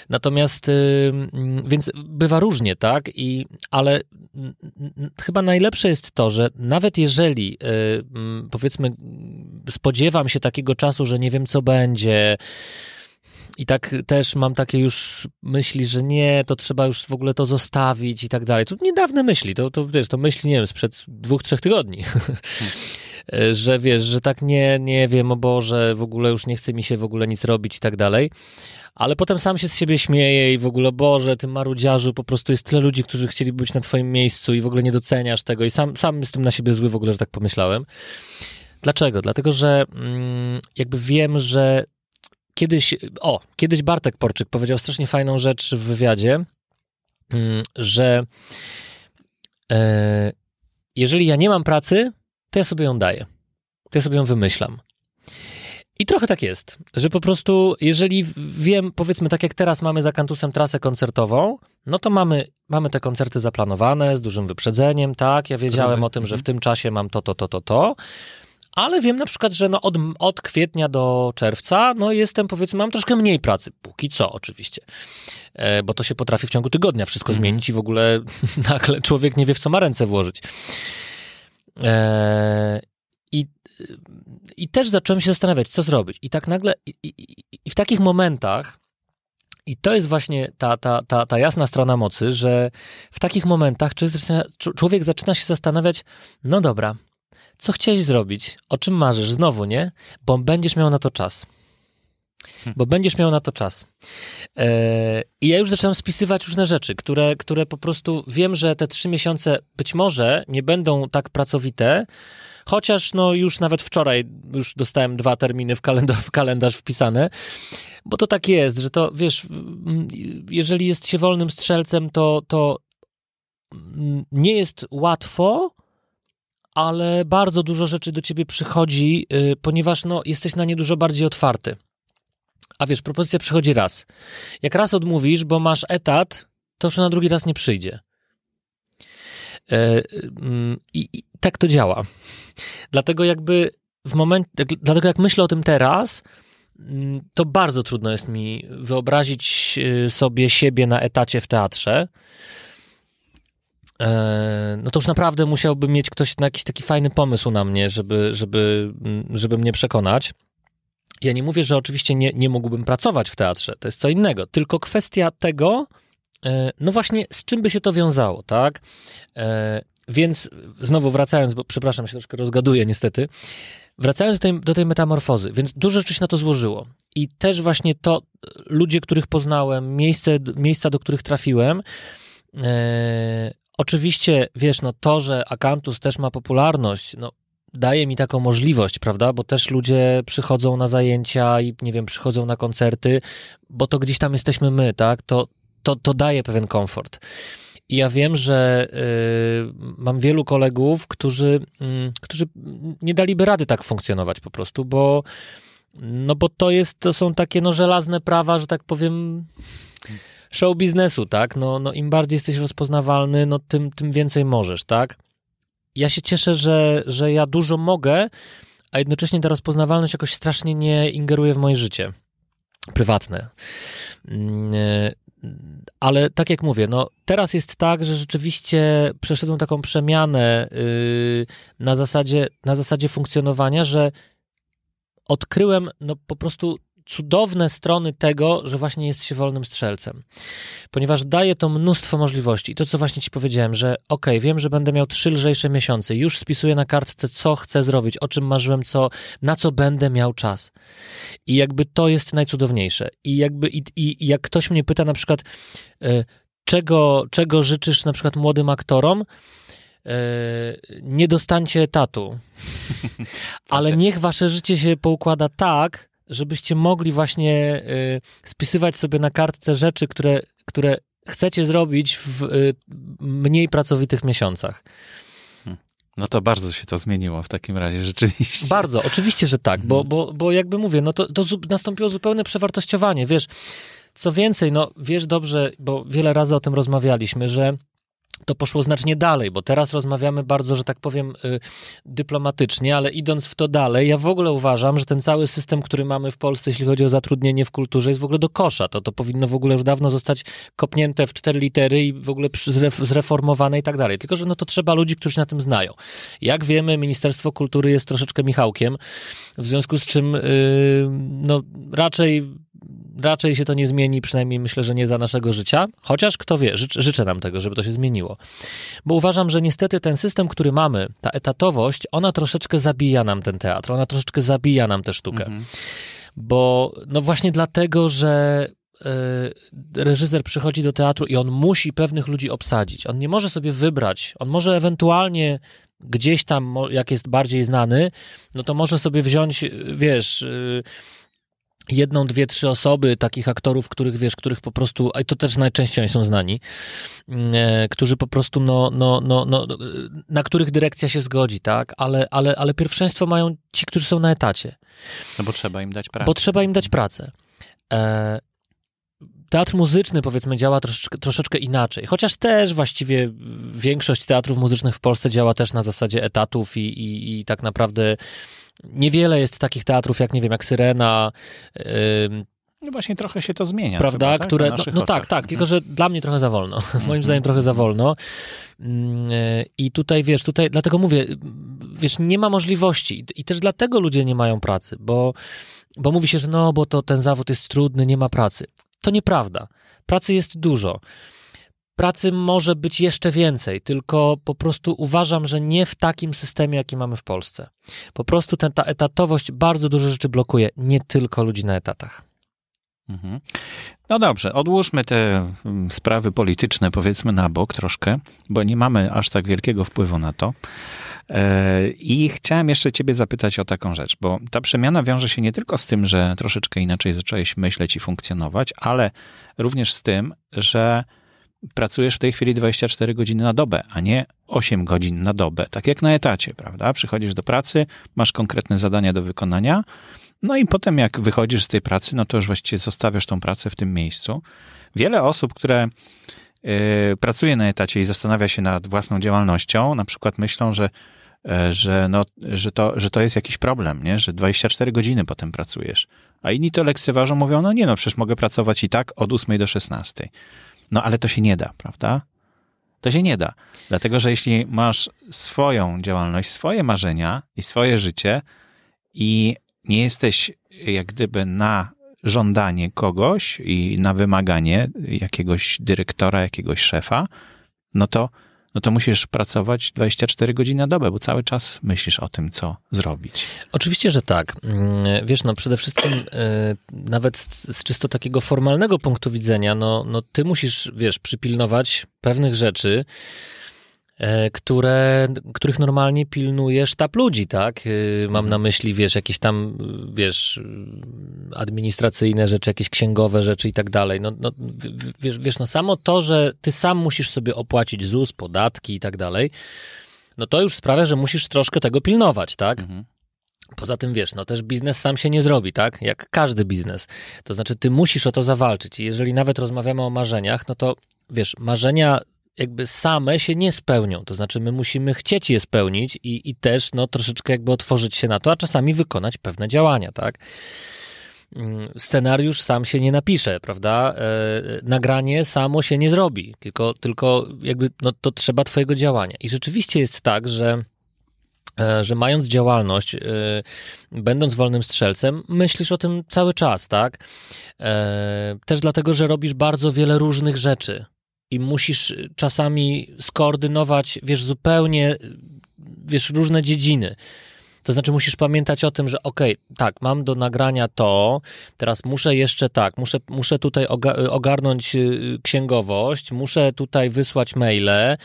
B: Natomiast, yy, więc bywa różnie, tak? I, ale chyba najlepsze jest to, że nawet jeżeli, yy, powiedzmy, spodziewam się takiego czasu, że nie wiem, co będzie, i tak też mam takie już myśli, że nie, to trzeba już w ogóle to zostawić i tak dalej. To niedawne myśli, to, to wiesz, to myśli, nie wiem, sprzed dwóch, trzech tygodni. że wiesz, że tak nie, nie wiem, o Boże, w ogóle już nie chce mi się w ogóle nic robić i tak dalej. Ale potem sam się z siebie śmieję i w ogóle, Boże, ty marudziarzu, po prostu jest tyle ludzi, którzy chcieli być na twoim miejscu i w ogóle nie doceniasz tego i sam, sam jestem na siebie zły w ogóle, że tak pomyślałem. Dlaczego? Dlatego, że mm, jakby wiem, że Kiedyś, o, kiedyś Bartek Porczyk powiedział strasznie fajną rzecz w wywiadzie, mm, że e, jeżeli ja nie mam pracy, to ja sobie ją daję. To ja sobie ją wymyślam. I trochę tak jest, że po prostu, jeżeli wiem, powiedzmy, tak jak teraz mamy za kantusem trasę koncertową, no to mamy, mamy te koncerty zaplanowane z dużym wyprzedzeniem, tak? Ja wiedziałem o tym, że w tym czasie mam to, to, to, to, to ale wiem na przykład, że no od, od kwietnia do czerwca, no jestem powiedzmy, mam troszkę mniej pracy, póki co oczywiście, e, bo to się potrafi w ciągu tygodnia wszystko mm. zmienić i w ogóle nagle człowiek nie wie, w co ma ręce włożyć. E, i, I też zacząłem się zastanawiać, co zrobić. I tak nagle, i, i, i w takich momentach, i to jest właśnie ta, ta, ta, ta jasna strona mocy, że w takich momentach człowiek zaczyna się zastanawiać, no dobra, co chciałeś zrobić, o czym marzysz, znowu, nie? Bo będziesz miał na to czas. Bo będziesz miał na to czas. E, I ja już zaczynam spisywać różne rzeczy, które, które po prostu wiem, że te trzy miesiące być może nie będą tak pracowite, chociaż no już nawet wczoraj już dostałem dwa terminy w kalendarz, w kalendarz wpisane, bo to tak jest, że to wiesz, jeżeli jest się wolnym strzelcem, to, to nie jest łatwo, ale bardzo dużo rzeczy do ciebie przychodzi, yy, ponieważ no, jesteś na nie dużo bardziej otwarty. A wiesz, propozycja przychodzi raz. Jak raz odmówisz, bo masz etat, to już na drugi raz nie przyjdzie. mm, I, I tak to działa. Dlatego jakby w momencie, dlatego jak myślę o tym teraz, mm, to bardzo trudno jest mi wyobrazić sobie siebie na etacie w teatrze. No to już naprawdę musiałby mieć ktoś na jakiś taki fajny pomysł na mnie, żeby, żeby, mm, żeby mnie przekonać. Ja nie mówię, że oczywiście nie, nie mógłbym pracować w teatrze, to jest co innego, tylko kwestia tego, e, no właśnie, z czym by się to wiązało, tak? E, więc znowu wracając, bo przepraszam, się troszkę rozgaduję niestety, wracając do tej, do tej metamorfozy, więc dużo rzeczy się na to złożyło. I też właśnie to, ludzie, których poznałem, miejsce, miejsca, do których trafiłem, e, oczywiście, wiesz, no to, że Akantus też ma popularność, no daje mi taką możliwość, prawda? Bo też ludzie przychodzą na zajęcia i nie wiem, przychodzą na koncerty, bo to gdzieś tam jesteśmy my, tak? To, to, to daje pewien komfort. I ja wiem, że y, mam wielu kolegów, którzy, y, którzy nie daliby rady tak funkcjonować po prostu, bo no bo to jest, to są takie no żelazne prawa, że tak powiem show biznesu, tak? No, no im bardziej jesteś rozpoznawalny, no tym, tym więcej możesz, tak? Ja się cieszę, że, że ja dużo mogę, a jednocześnie ta rozpoznawalność jakoś strasznie nie ingeruje w moje życie prywatne. Mm, e, ale tak jak mówię, no teraz jest tak, że rzeczywiście przeszedłem taką przemianę y, na zasadzie, na zasadzie funkcjonowania, że odkryłem no po prostu cudowne strony tego, że właśnie jest się wolnym strzelcem. Ponieważ daje to mnóstwo możliwości. I to, co właśnie ci powiedziałem, że ok, wiem, że będę miał trzy lżejsze miesiące, już spisuję na kartce, co chcę zrobić, o czym marzyłem, co, na co będę miał czas. I jakby to jest najcudowniejsze. I jakby, i, i jak ktoś mnie pyta na przykład, y, czego, czego życzysz na przykład młodym aktorom, e, nie dostańcie etatu. Ale niech wasze życie się poukłada tak, żebyście mogli właśnie y, spisywać sobie na kartce rzeczy, które, które chcecie zrobić w y, mniej pracowitych miesiącach.
A: Hmm. No to bardzo się to zmieniło w takim razie, rzeczywiście.
B: Bardzo, oczywiście, że tak, bo, mhm. bo, bo jakby mówię, no to, to nastąpiło zupełne przewartościowanie, wiesz. Co więcej, no wiesz dobrze, bo wiele razy o tym rozmawialiśmy, że to poszło znacznie dalej, bo teraz rozmawiamy bardzo, że tak powiem, y, dyplomatycznie, ale idąc w to dalej, ja w ogóle uważam, że ten cały system, który mamy w Polsce, jeśli chodzi o zatrudnienie w kulturze, jest w ogóle do kosza. To, to powinno w ogóle już dawno zostać kopnięte w cztery litery i w ogóle zreformowane i tak dalej. Tylko, że no to trzeba ludzi, którzy na tym znają. Jak wiemy, Ministerstwo Kultury jest troszeczkę Michałkiem, w związku z czym yy, no raczej raczej się to nie zmieni, przynajmniej myślę, że nie za naszego życia, chociaż kto wie, życz, życzę nam tego, żeby to się zmieniło. Bo uważam, że niestety ten system, który mamy, ta etatowość, ona troszeczkę zabija nam ten teatr, ona troszeczkę zabija nam tę sztukę. Mhm. Bo no właśnie dlatego, że y, reżyser przychodzi do teatru i on musi pewnych ludzi obsadzić. On nie może sobie wybrać. On może ewentualnie gdzieś tam, jak jest bardziej znany, no to może sobie wziąć, wiesz, y, jedną, dwie, trzy osoby, takich aktorów, których wiesz, których po prostu, a to też najczęściej oni są znani, mm, e, którzy po prostu, no, no, no, no, na których dyrekcja się zgodzi, tak, ale, ale, ale pierwszeństwo mają ci, którzy są na etacie.
A: No bo trzeba im dać pracę.
B: Bo trzeba im dać pracę. E, teatr muzyczny, powiedzmy, działa troszeczkę, troszeczkę inaczej. Chociaż też właściwie większość teatrów muzycznych w Polsce działa też na zasadzie etatów i, i, i tak naprawdę Niewiele jest takich teatrów, jak nie wiem, jak Syrena. Yy,
A: no właśnie trochę się to zmienia.
B: Prawda? Chyba, tak? Które, no, no tak, tak, tylko że dla mnie trochę za wolno. Moim mhm. zdaniem trochę za wolno. Mm, I tutaj, wiesz, tutaj, dlatego mówię, wiesz, nie ma możliwości i też dlatego ludzie nie mają pracy, bo, bo mówi się, że no, bo to ten zawód jest trudny, nie ma pracy. To nieprawda. Pracy jest dużo pracy może być jeszcze więcej, tylko po prostu uważam, że nie w takim systemie, jaki mamy w Polsce. Po prostu ten, ta etatowość bardzo dużo rzeczy blokuje, nie tylko ludzi na etatach.
A: Mhm. No dobrze, odłóżmy te mm, sprawy polityczne, powiedzmy, na bok troszkę, bo nie mamy aż tak wielkiego wpływu na to. E, I chciałem jeszcze Ciebie zapytać o taką rzecz, bo ta przemiana wiąże się nie tylko z tym, że troszeczkę inaczej zacząłeś myśleć i funkcjonować, ale również z tym, że pracujesz w tej chwili 24 godziny na dobę, a nie 8 godzin na dobę, tak jak na etacie, prawda? Przychodzisz do pracy, masz konkretne zadania do wykonania, no i potem jak wychodzisz z tej pracy, no to już właściwie zostawiasz tą pracę w tym miejscu. Wiele osób, które yy, pracuje na etacie i zastanawia się nad własną działalnością, na przykład myślą, że, yy, że, no, że, to, że to jest jakiś problem, nie? że 24 godziny potem pracujesz. A inni to lekceważą, mówią, no nie no, przecież mogę pracować i tak od 8 do 16. No ale to się nie da, prawda? To się nie da. Dlatego, że jeśli masz swoją działalność, swoje marzenia i swoje życie i nie jesteś jak gdyby na żądanie kogoś i na wymaganie jakiegoś dyrektora, jakiegoś szefa, no to, no to musisz pracować 24 godziny na dobę, bo cały czas myślisz o tym, co zrobić.
B: Oczywiście, że tak. Mm, wiesz, no przede wszystkim y, nawet z, z, czysto takiego formalnego punktu widzenia, no, no ty musisz, wiesz, przypilnować pewnych rzeczy, E, które, których normalnie pilnuje sztab ludzi, tak? E, mam mhm. na myśli, wiesz, jakieś tam, wiesz, administracyjne rzeczy, jakieś księgowe rzeczy i tak dalej. No, no, wiesz, wiesz, no samo to, że ty sam musisz sobie opłacić ZUS, podatki i tak dalej, no to już sprawia, że musisz troszkę tego pilnować, tak? Mhm. Poza tym wiesz, no też biznes sam się nie zrobi, tak? Jak każdy biznes. To znaczy, ty musisz o to zawalczyć. I jeżeli nawet rozmawiamy o marzeniach, no to wiesz, marzenia jakby same się nie spełnią. To znaczy, my musimy chcieć je spełnić i, i też no, troszeczkę jakby otworzyć się na to, a czasami wykonać pewne działania, tak? Mm, scenariusz sam się nie napisze, prawda? E, nagranie samo się nie zrobi, tylko, tylko jakby no, to trzeba twojego działania. I rzeczywiście jest tak, że e, że mając działalność, e, będąc wolnym strzelcem, myślisz o tym cały czas, tak? Też dlatego, że robisz bardzo wiele różnych rzeczy i musisz czasami skoordynować, wiesz, zupełnie, wiesz, różne dziedziny. To znaczy musisz pamiętać o tym, że okej, okay, tak, mam do nagrania to, teraz muszę jeszcze tak, muszę, muszę tutaj ogarnąć y, księgowość, muszę tutaj wysłać maile,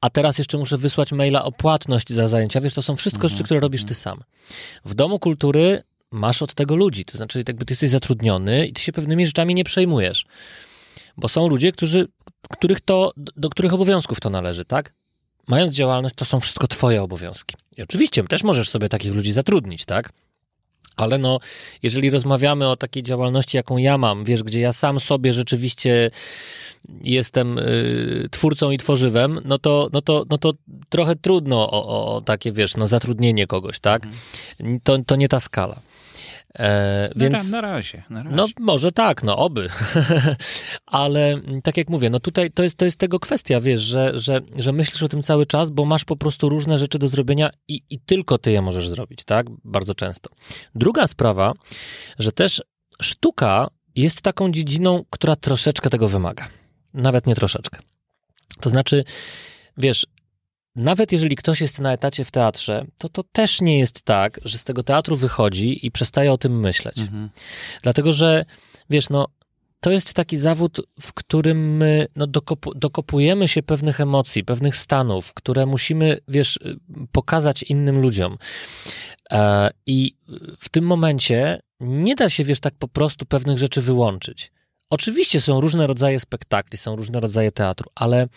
B: a teraz jeszcze muszę wysłać maila o płatność za zajęcia. Wiesz, to są wszystko mhm, rzeczy, które robisz ty mhm. sam. W domu kultury masz od tego ludzi, to znaczy jakby ty jesteś zatrudniony i ty się pewnymi rzeczami nie przejmujesz. Bo są ludzie, którzy, których to, do których obowiązków to należy, tak? Mając działalność, to są wszystko twoje obowiązki. I oczywiście też możesz sobie takich ludzi zatrudnić, tak? Ale no, jeżeli rozmawiamy o takiej działalności, jaką ja mam, wiesz, gdzie ja sam sobie rzeczywiście jestem y, twórcą i tworzywem, no to, no to, no to trochę trudno o, o takie, wiesz, no zatrudnienie kogoś, tak? Mhm. To, to nie ta skala.
A: E, więc, na, razie, na razie.
B: No może tak, no oby. Ale mm, tak jak mówię, no tutaj to jest, to jest tego kwestia, wiesz, że, że, że myślisz o tym cały czas, bo masz po prostu różne rzeczy do zrobienia i, i tylko ty je możesz zrobić, tak? Bardzo często. Druga sprawa, że też sztuka jest taką dziedziną, która troszeczkę tego wymaga. Nawet nie troszeczkę. To znaczy, wiesz, nawet jeżeli ktoś jest na etacie w teatrze, to to też nie jest tak, że z tego teatru wychodzi i przestaje o tym myśleć. Mhm. Dlatego, że wiesz, no, to jest taki zawód, w którym my no, dokopu, dokopujemy się pewnych emocji, pewnych stanów, które musimy, wiesz, pokazać innym ludziom. E, I w tym momencie nie da się, wiesz, tak po prostu pewnych rzeczy wyłączyć. Oczywiście są różne rodzaje spektakli, są różne rodzaje teatru, ale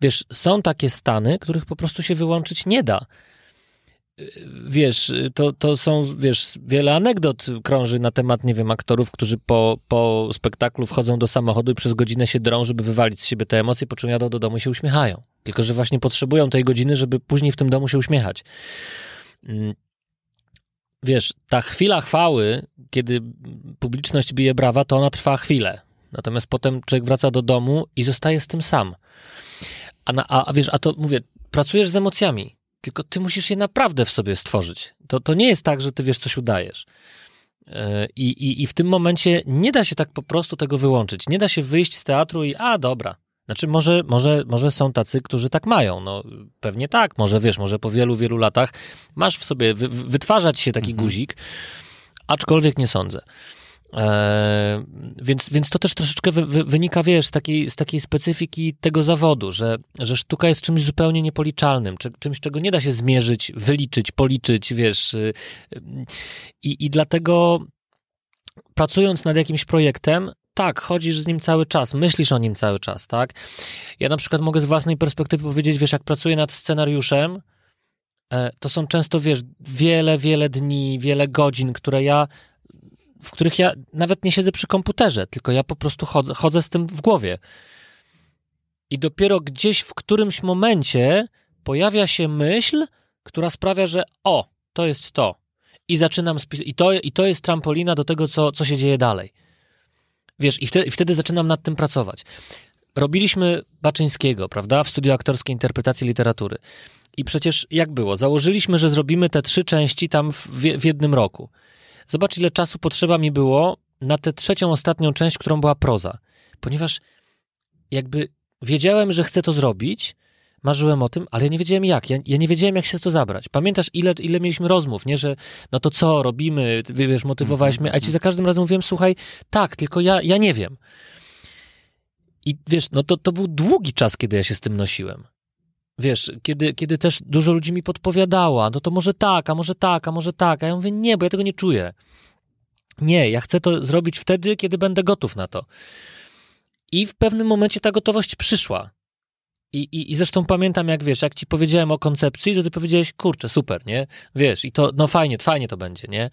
B: wiesz, są takie stany, których po prostu się wyłączyć nie da. Wiesz, to, to są, wiesz, wiele anegdot krąży na temat, nie wiem, aktorów, którzy po, po spektaklu wchodzą do samochodu i przez godzinę się drą, żeby wywalić z siebie te emocje, po czym jadą do domu i się uśmiechają. Tylko, że właśnie potrzebują tej godziny, żeby później w tym domu się uśmiechać. Mm, wiesz, ta chwila chwały, kiedy publiczność bije brawa, to ona trwa chwilę. Natomiast potem człowiek wraca do domu i zostaje z tym sam. A, na, a, a wiesz, a to mówię, pracujesz z emocjami, tylko ty musisz je naprawdę w sobie stworzyć. To, to nie jest tak, że ty wiesz, coś udajesz. E, I, i, I w tym momencie nie da się tak po prostu tego wyłączyć. Nie da się wyjść z teatru i a dobra. Znaczy, może, może, może są tacy, którzy tak mają. No, pewnie tak, może wiesz, może po wielu, wielu latach masz w sobie, wy, wytwarzać się taki mhm. guzik, aczkolwiek nie sądzę. E, więc, więc to też troszeczkę wy, wy, wynika, wiesz, z takiej, z takiej specyfiki tego zawodu, że, że sztuka jest czymś zupełnie niepoliczalnym, czy, czymś, czego nie da się zmierzyć, wyliczyć, policzyć, wiesz. Y, y, I, i dlatego pracując nad jakimś projektem, tak, chodzisz z nim cały czas, myślisz o nim cały czas, tak? Ja na przykład mogę z własnej perspektywy powiedzieć, wiesz, jak pracuję nad scenariuszem, e, to są często, wiesz, wiele, wiele dni, wiele godzin, które ja w których ja nawet nie siedzę przy komputerze, tylko ja po prostu chodzę, chodzę z tym w głowie. I dopiero gdzieś w którymś momencie pojawia się myśl, która sprawia, że o, to jest to. I zaczynam spisać. I to, I to jest trampolina do tego, co, co się dzieje dalej. Wiesz, i wtedy, i wtedy zaczynam nad tym pracować. Robiliśmy Baczyńskiego, prawda, w studiu aktorskiej interpretacji literatury. I przecież jak było? Założyliśmy, że zrobimy te trzy części tam w, w jednym roku. Zobacz, ile czasu potrzeba mi było na tę trzecią, ostatnią część, którą była proza. Ponieważ jakby wiedziałem, że chcę to zrobić, marzyłem o tym, ale ja nie wiedziałem jak. Ja, ja, nie wiedziałem, jak się to zabrać. Pamiętasz, ile, ile mieliśmy rozmów, nie? Że no to co, robimy, wiesz, motywowałeś mnie, a ci za każdym razem mówiłem, słuchaj, tak, tylko ja, ja nie wiem. I wiesz, no to, to był długi czas, kiedy ja się z tym nosiłem. Wiesz, kiedy, kiedy też dużo ludzi mi podpowiadała, no to może tak, a może tak, a może tak, a ja mówię, nie, bo ja tego nie czuję. Nie, ja chcę to zrobić wtedy, kiedy będę gotów na to. I w pewnym momencie ta gotowość przyszła. I, i, I zresztą pamiętam, jak wiesz, jak ci powiedziałem o koncepcji, to ty powiedziałeś, kurczę, super, nie? Wiesz, i to, no fajnie, fajnie to będzie, nie?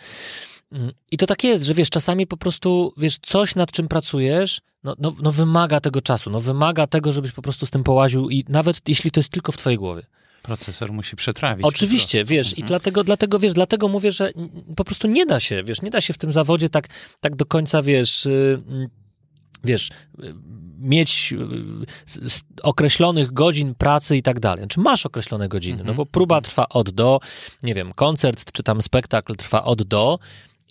B: Mm, I to tak jest, że wiesz, czasami po prostu, wiesz, coś nad czym pracujesz, no, no, no wymaga tego czasu, no wymaga tego, żebyś po prostu z tym połaził i nawet jeśli to jest tylko w twojej głowie.
A: Procesor musi przetrawić.
B: Oczywiście, wiesz, mhm. i dlatego, dlatego, wiesz, dlatego mówię, że po prostu nie da się, wiesz, nie da się w tym zawodzie tak, tak do końca, wiesz, y, wiesz, mieć y, określonych godzin pracy i tak dalej. Znaczy masz określone godziny, no bo mhm. próba trwa od do, nie wiem, koncert czy tam spektakl trwa od do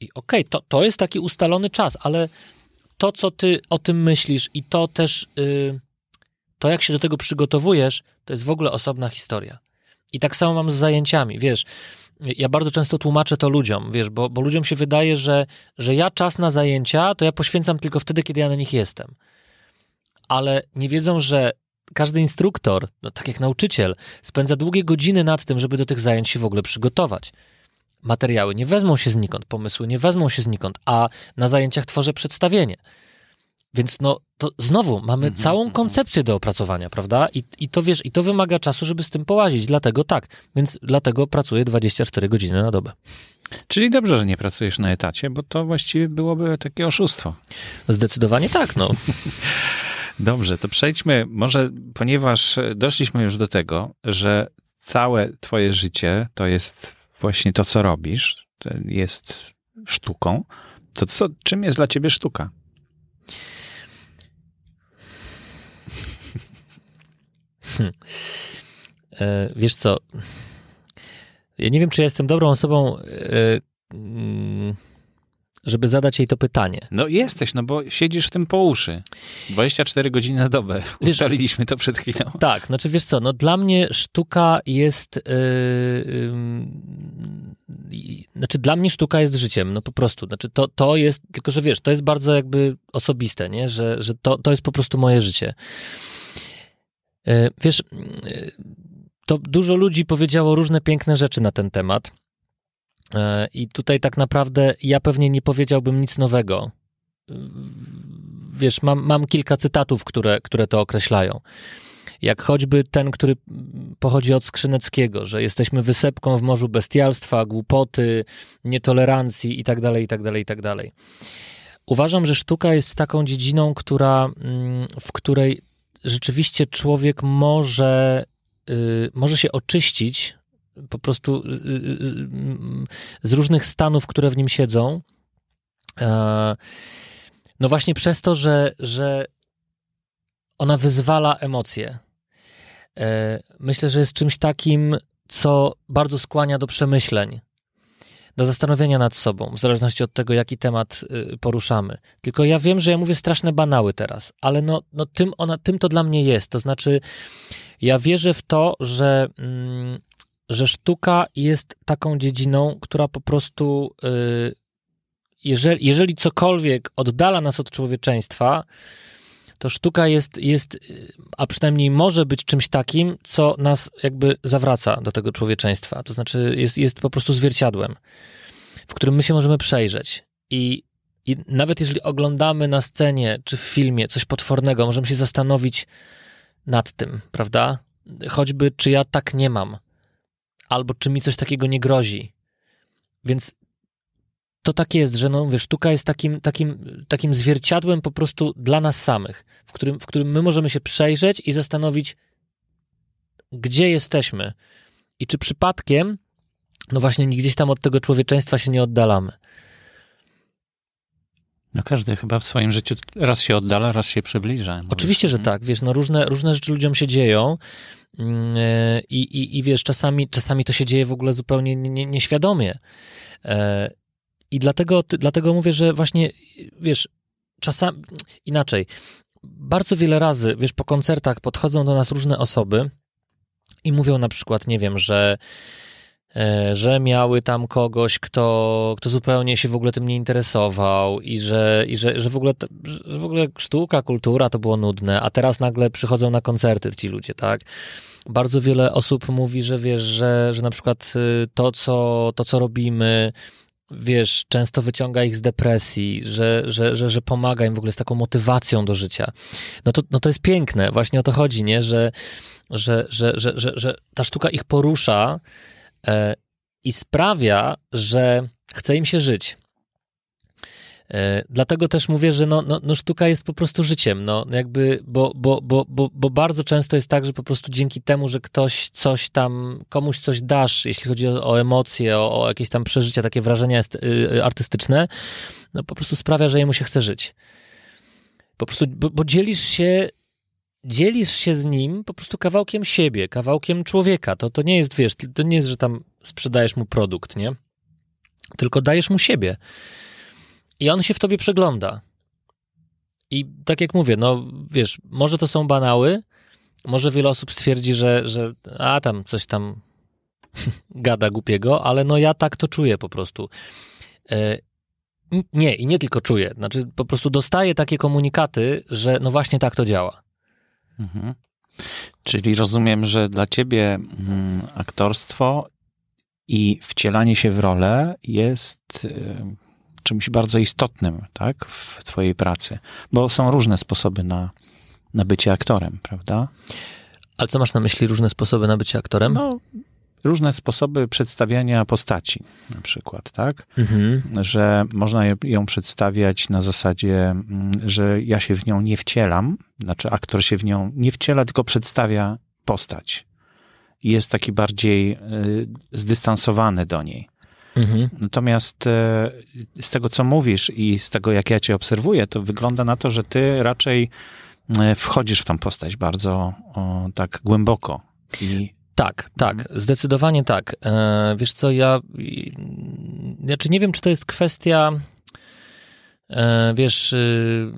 B: i okej, okay, to, to jest taki ustalony czas, ale to, co ty o tym myślisz i to też, yy, to jak się do tego przygotowujesz, to jest w ogóle osobna historia. I tak samo mam z zajęciami, wiesz, ja bardzo często tłumaczę to ludziom, wiesz, bo, bo ludziom się wydaje, że, że ja czas na zajęcia to ja poświęcam tylko wtedy, kiedy ja na nich jestem. Ale nie wiedzą, że każdy instruktor, no tak jak nauczyciel, spędza długie godziny nad tym, żeby do tych zajęć się w ogóle przygotować. Materiały nie wezmą się znikąd, pomysły nie wezmą się znikąd, a na zajęciach tworzę przedstawienie. Więc no, to znowu mamy -hmm, całą koncepcję do opracowania, prawda? I, I to wiesz, i to wymaga czasu, żeby z tym połazić. Dlatego tak, więc dlatego pracuję 24 godziny na dobę.
A: Czyli dobrze, że nie pracujesz na etacie, bo to właściwie byłoby takie oszustwo.
B: Zdecydowanie tak, no.
A: Dobrze, to przejdźmy, może ponieważ doszliśmy już do tego, że całe twoje życie to jest właśnie to, co robisz, jest sztuką, to co, czym jest dla ciebie sztuka?
B: Hmm. E, wiesz co? Ja nie wiem, czy ja jestem dobrą osobą, e, mm, żeby zadać jej to pytanie.
A: No jesteś, no bo siedzisz w tym po uszy. 24 godziny na dobę. Wiesz, Ustaliliśmy to przed chwilą.
B: Tak, znaczy wiesz co, no dla mnie sztuka jest... Yy, znaczy dla mnie sztuka jest życiem, no po prostu. Znaczy to, to jest, tylko że wiesz, to jest bardzo jakby osobiste, nie? Że, że to, to jest po prostu moje życie. E, wiesz, e, to dużo ludzi powiedziało różne piękne rzeczy na ten temat. E, I tutaj tak naprawdę ja pewnie nie powiedziałbym nic nowego. Wiesz, mam, mam kilka cytatów, które, które to określają. Jak choćby ten, który pochodzi od Skrzyneckiego, że jesteśmy wysepką w morzu bestialstwa, głupoty, nietolerancji itd., itd., itd. Uważam, że sztuka jest taką dziedziną, która, mm, w której rzeczywiście człowiek może, y, może się oczyścić po prostu y, y, z różnych stanów, które w nim siedzą. E, no właśnie przez to, że, że ona wyzwala emocje. E, myślę, że jest czymś takim, co bardzo skłania do przemyśleń do zastanowienia nad sobą, w zależności od tego, jaki temat y, poruszamy. Tylko ja wiem, że ja mówię straszne banały teraz, ale no, no tym, ona, tym to dla mnie jest. To znaczy, ja wierzę w to, że, mm, że sztuka jest taką dziedziną, która po prostu, y, jeżeli, jeżeli cokolwiek oddala nas od człowieczeństwa, to sztuka jest, jest, a przynajmniej może być czymś takim, co nas jakby zawraca do tego człowieczeństwa. To znaczy jest, jest po prostu zwierciadłem, w którym my się możemy przejrzeć. I, I nawet jeżeli oglądamy na scenie czy w filmie coś potwornego, możemy się zastanowić nad tym, prawda? Choćby czy ja tak nie mam, albo czy mi coś takiego nie grozi. Więc to tak jest, że no wiesz, sztuka jest takim, takim, takim zwierciadłem po prostu dla nas samych, w którym, w którym my możemy się przejrzeć i zastanowić, gdzie jesteśmy i czy przypadkiem, no właśnie, gdzieś tam od tego człowieczeństwa się nie oddalamy.
A: No każdy chyba w swoim życiu raz się oddala, raz się przybliża.
B: Oczywiście, że tak. Wiesz, no różne, różne rzeczy ludziom się dzieją i, i, i wiesz, czasami, czasami to się dzieje w ogóle zupełnie nie, nieświadomie. E, I dlatego, dlatego mówię, że właśnie, wiesz, czasami inaczej. Bardzo wiele razy, wiesz, po koncertach podchodzą do nas różne osoby i mówią na przykład, nie wiem, że E, że miały tam kogoś, kto, kto zupełnie się w ogóle tym nie interesował i że, i że, że, w ogóle, że w ogóle sztuka, kultura to było nudne, a teraz nagle przychodzą na koncerty ci ludzie, tak? Bardzo wiele osób mówi, że wiesz, że, że na przykład y, to co, to, co robimy, wiesz, często wyciąga ich z depresji, że, że, że, że pomaga im w ogóle z taką motywacją do życia. No to, no to jest piękne, właśnie o to chodzi, nie? Że, że, że, że, że, że ta sztuka ich porusza E, i sprawia, że chce im się żyć. E, dlatego też mówię, że no, no, no sztuka jest po prostu życiem, no jakby, bo, bo, bo, bo, bo bardzo często jest tak, że po prostu dzięki temu, że ktoś coś tam, komuś coś dasz, jeśli chodzi o, o emocje, o, o, jakieś tam przeżycia, takie wrażenia y, y, artystyczne, no po prostu sprawia, że jemu się chce żyć. Po prostu, bo, bo dzielisz się dzielisz się z nim po prostu kawałkiem siebie, kawałkiem człowieka. To, to nie jest, wiesz, to nie jest, że tam sprzedajesz mu produkt, nie? Tylko dajesz mu siebie. I on się w tobie przegląda. I tak jak mówię, no wiesz, może to są banały, może wiele osób stwierdzi, że, że a tam coś tam gada głupiego, ale no ja tak to czuję po prostu. E, nie, i nie tylko czuję, znaczy po prostu dostaję takie komunikaty, że no właśnie tak to działa. Mhm.
A: Czyli rozumiem, że dla ciebie mm, aktorstwo i wcielanie się w rolę jest y, czymś bardzo istotnym, tak, w twojej pracy, bo są różne sposoby na, na bycie aktorem, prawda?
B: Ale co masz na myśli różne sposoby na bycie aktorem?
A: No, różne sposoby przedstawiania postaci, na przykład, tak? Mhm. Że można ją przedstawiać na zasadzie, mm, że ja się w nią nie wcielam, znaczy aktor się w nią nie wciela, tylko przedstawia postać. I jest taki bardziej y, zdystansowany do niej. Mhm. Natomiast y, z tego, co mówisz i z tego, jak ja cię obserwuję, to wygląda na to, że ty raczej y, wchodzisz w tą postać bardzo o, tak głęboko i
B: tak, tak, mhm. zdecydowanie tak. E, wiesz co, ja, znaczy nie wiem, czy to jest kwestia, e, wiesz... Y,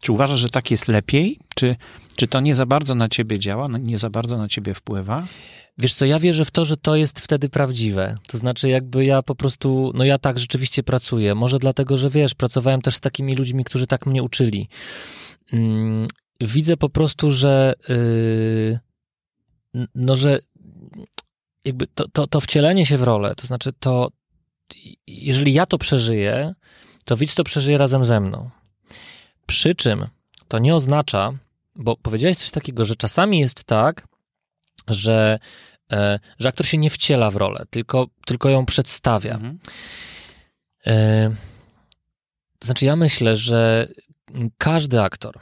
A: czy uważasz, że tak jest lepiej? Czy, czy to nie za bardzo na ciebie działa, nie za bardzo na ciebie wpływa?
B: Wiesz co, ja wierzę w to, że to jest wtedy prawdziwe. To znaczy, jakby ja po prostu, no ja tak rzeczywiście pracuję. Może dlatego, że wiesz, pracowałem też z takimi ludźmi, którzy tak mnie uczyli. Mm, widzę po prostu, że. Yy, no, że jakby to, to, to wcielenie się w rolę, to znaczy to, jeżeli ja to przeżyję, to widz to przeżyje razem ze mną. Przy czym to nie oznacza, bo powiedziałeś coś takiego, że czasami jest tak, że, e, że aktor się nie wciela w rolę, tylko, tylko ją przedstawia. Mhm. E, to znaczy, ja myślę, że każdy aktor,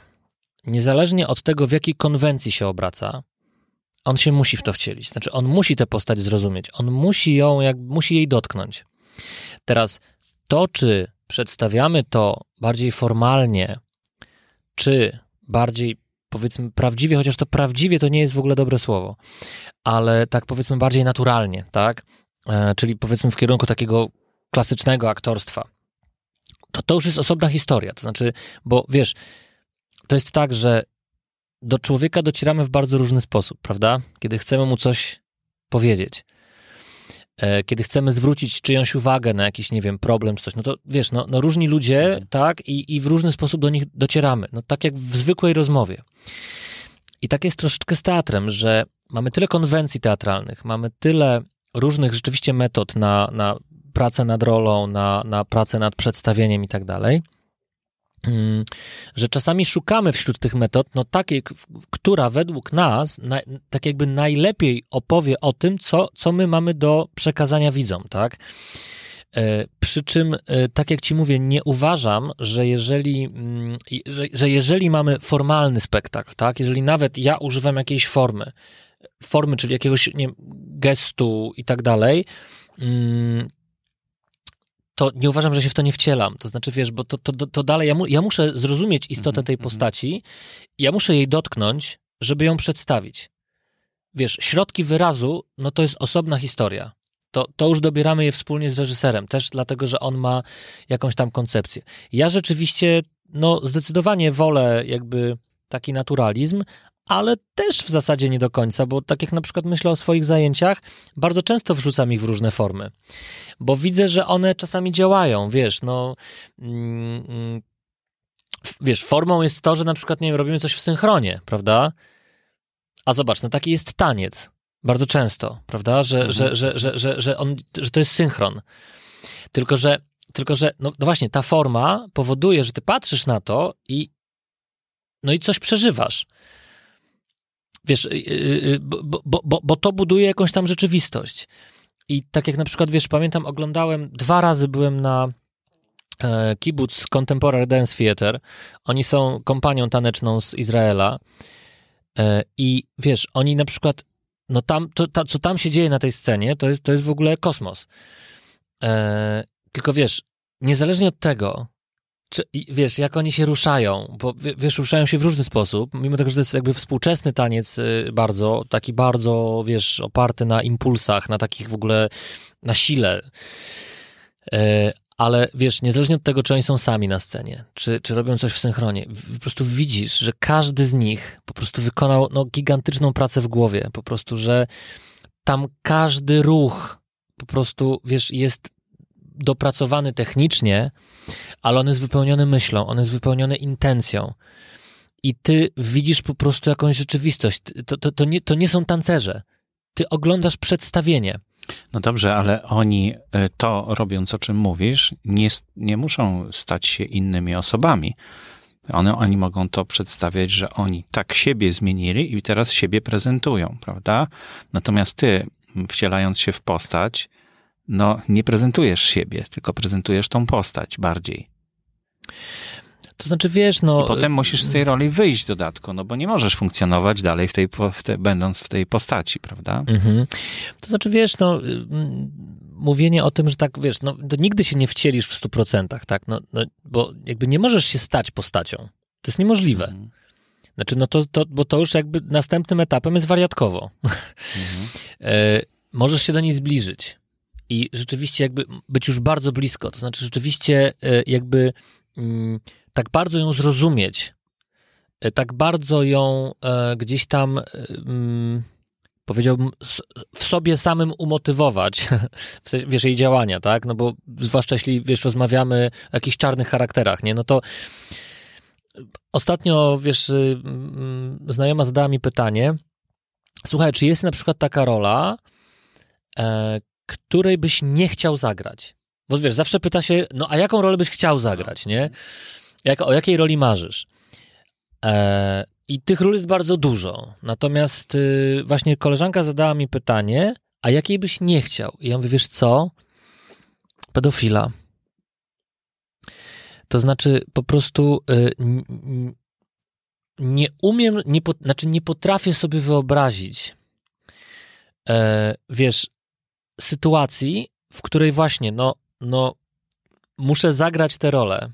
B: niezależnie od tego, w jakiej konwencji się obraca, on się musi w to wcielić. Znaczy, on musi tę postać zrozumieć. On musi ją, jak, musi jej dotknąć. Teraz to, czy przedstawiamy to bardziej formalnie, czy bardziej powiedzmy prawdziwie, chociaż to prawdziwie to nie jest w ogóle dobre słowo, ale tak powiedzmy bardziej naturalnie, tak? E, czyli powiedzmy w kierunku takiego klasycznego aktorstwa. To to już jest osobna historia. To znaczy, bo wiesz, to jest tak, że do człowieka docieramy w bardzo różny sposób, prawda? Kiedy chcemy mu coś powiedzieć, e, kiedy chcemy zwrócić czyjąś uwagę na jakiś, nie wiem, problem czy coś, no to wiesz, no, no różni ludzie, mhm. tak, i, i w różny sposób do nich docieramy, no tak jak w zwykłej rozmowie. I tak jest troszeczkę z teatrem, że mamy tyle konwencji teatralnych, mamy tyle różnych rzeczywiście metod na, na pracę nad rolą, na, na pracę nad przedstawieniem i tak dalej, że czasami szukamy wśród tych metod, no takiej, która według nas na, tak jakby najlepiej opowie o tym, co, co my mamy do przekazania widzom, tak? E, przy czym, e, tak jak ci mówię, nie uważam, że jeżeli, mm, że, że jeżeli mamy formalny spektakl, tak, jeżeli nawet ja używam jakiejś formy, formy, czyli jakiegoś nie, gestu i tak dalej, mm, to nie uważam, że się w to nie wcielam. To znaczy, wiesz, bo to, to, to dalej, ja, mu, ja muszę zrozumieć istotę mhm, tej mhm. postaci, ja muszę jej dotknąć, żeby ją przedstawić. Wiesz, środki wyrazu, no to jest osobna historia. To, to już dobieramy je wspólnie z reżyserem, też dlatego, że on ma jakąś tam koncepcję. Ja rzeczywiście, no zdecydowanie wolę jakby taki naturalizm, ale też w zasadzie nie do końca, bo tak jak na przykład myślę o swoich zajęciach, bardzo często wrzucam ich w różne formy, bo widzę, że one czasami działają, wiesz, no... Mm, mm wiesz, formą jest to, że na przykład, nie wiem, robimy coś w synchronie, prawda? A zobacz, no taki jest taniec. Bardzo często, prawda? Że, mhm. że, że, że, że, że, on, że to jest synchron. Tylko, że, tylko, że no, no właśnie, ta forma powoduje, że ty patrzysz na to i no i coś przeżywasz. Wiesz, yy, yy, bo, bo, bo, bo to buduje jakąś tam rzeczywistość. I tak jak na przykład, wiesz, pamiętam, oglądałem, dwa razy byłem na e, kibuc Contemporary Dance Theater. Oni są kompanią taneczną z Izraela. E, I wiesz, oni na przykład, no tam, to, co tam się dzieje na tej scenie, to jest, to jest w ogóle kosmos. E, tylko wiesz, niezależnie od tego, czy, wiesz, jak oni się ruszają, bo wiesz, ruszają się w różny sposób, mimo tego, że to jest jakby współczesny taniec y, bardzo, taki bardzo, wiesz, oparty na impulsach, na takich w ogóle, na sile. E, ale wiesz, niezależnie od tego, czy oni są sami na scenie, czy, czy robią coś w synchronie, po prostu widzisz, że każdy z nich po prostu wykonał no, gigantyczną pracę w głowie, po prostu, że tam każdy ruch po prostu, wiesz, jest dopracowany technicznie, ale on jest wypełniony myślą, on jest wypełniony intencją. I ty widzisz po prostu jakąś rzeczywistość. To, to, to, nie, to nie są tancerze. Ty oglądasz przedstawienie.
A: No dobrze, ale oni e, to robiąc, o czym mówisz, nie, nie muszą stać się innymi osobami. One, oni mogą to przedstawiać, że oni tak siebie zmienili i teraz siebie prezentują, prawda? Natomiast ty, wcielając się w postać, no nie prezentujesz siebie, tylko prezentujesz tą postać bardziej.
B: To znaczy, wiesz, no...
A: I potem musisz z tej roli wyjść w dodatku, no bo nie możesz funkcjonować dalej w tej, w te, będąc w tej postaci, prawda? Mhm.
B: To znaczy, wiesz, no mm, mówienie o tym, że tak, wiesz, no to nigdy się nie wcielisz w stu procentach, tak? No, no, bo jakby nie możesz się stać postacią. To jest niemożliwe. Mhm. Znaczy, no to, to, bo to już jakby następnym etapem jest wariatkowo. Mhm. e, możesz się do niej zbliżyć i rzeczywiście jakby być już bardzo blisko, to znaczy rzeczywiście e, jakby mm, tak bardzo ją zrozumieć, e, tak bardzo ją e, gdzieś tam mm, powiedziałbym, w sobie samym umotywować, w sensie, wiesz, jej działania, tak? No bo zwłaszcza jeśli, wiesz, rozmawiamy o jakichś czarnych charakterach, nie? No to ostatnio, wiesz, mm, znajoma zadała mi pytanie, słuchaj, czy jest na przykład taka rola, której byś nie chciał zagrać? Bo wiesz, zawsze pyta się, no a jaką rolę byś chciał zagrać, nie? Jak, o jakiej roli marzysz? E, I tych ról jest bardzo dużo. Natomiast y, właśnie koleżanka zadała mi pytanie, a jakiej byś nie chciał? I ja mówię, wiesz co? Pedofila. To znaczy, po prostu y, nie umiem, nie, po, znaczy nie potrafię sobie wyobrazić, e, wiesz, sytuacji, w której właśnie, no, no, muszę zagrać tę rolę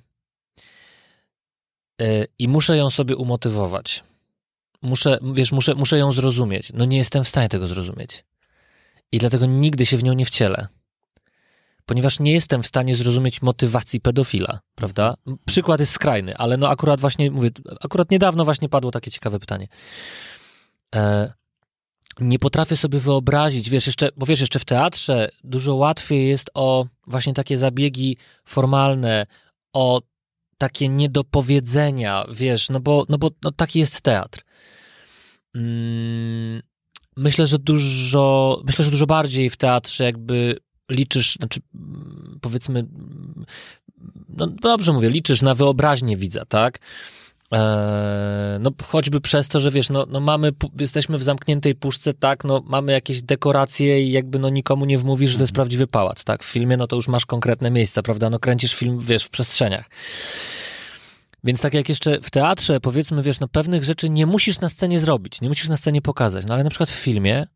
B: yy, i muszę ją sobie umotywować. Muszę, wiesz, muszę, muszę ją zrozumieć. No nie jestem w stanie tego zrozumieć. I dlatego nigdy się w nią nie wcielę. Ponieważ nie jestem w stanie zrozumieć motywacji pedofila, prawda? Przykład jest skrajny, ale no akurat właśnie, mówię, akurat niedawno właśnie padło takie ciekawe pytanie. E, nie potrafię sobie wyobrazić, wiesz, jeszcze, bo wiesz, jeszcze w teatrze dużo łatwiej jest o właśnie takie zabiegi formalne, o takie niedopowiedzenia, wiesz, no bo, no bo no taki jest teatr. Mm, myślę, że dużo, myślę, że dużo bardziej w teatrze jakby liczysz, znaczy powiedzmy, no dobrze mówię, liczysz na wyobraźnię widza, tak? E, no choćby przez to, że wiesz, no, no mamy, jesteśmy w zamkniętej puszce, tak, no mamy jakieś dekoracje i jakby no nikomu nie wmówisz, że to jest mhm. prawdziwy pałac, tak, w filmie no to już masz konkretne miejsca, prawda, no kręcisz film, wiesz, w przestrzeniach. Więc tak jak jeszcze w teatrze, powiedzmy, wiesz, no pewnych rzeczy nie musisz na scenie zrobić, nie musisz na scenie pokazać, no ale na przykład w filmie,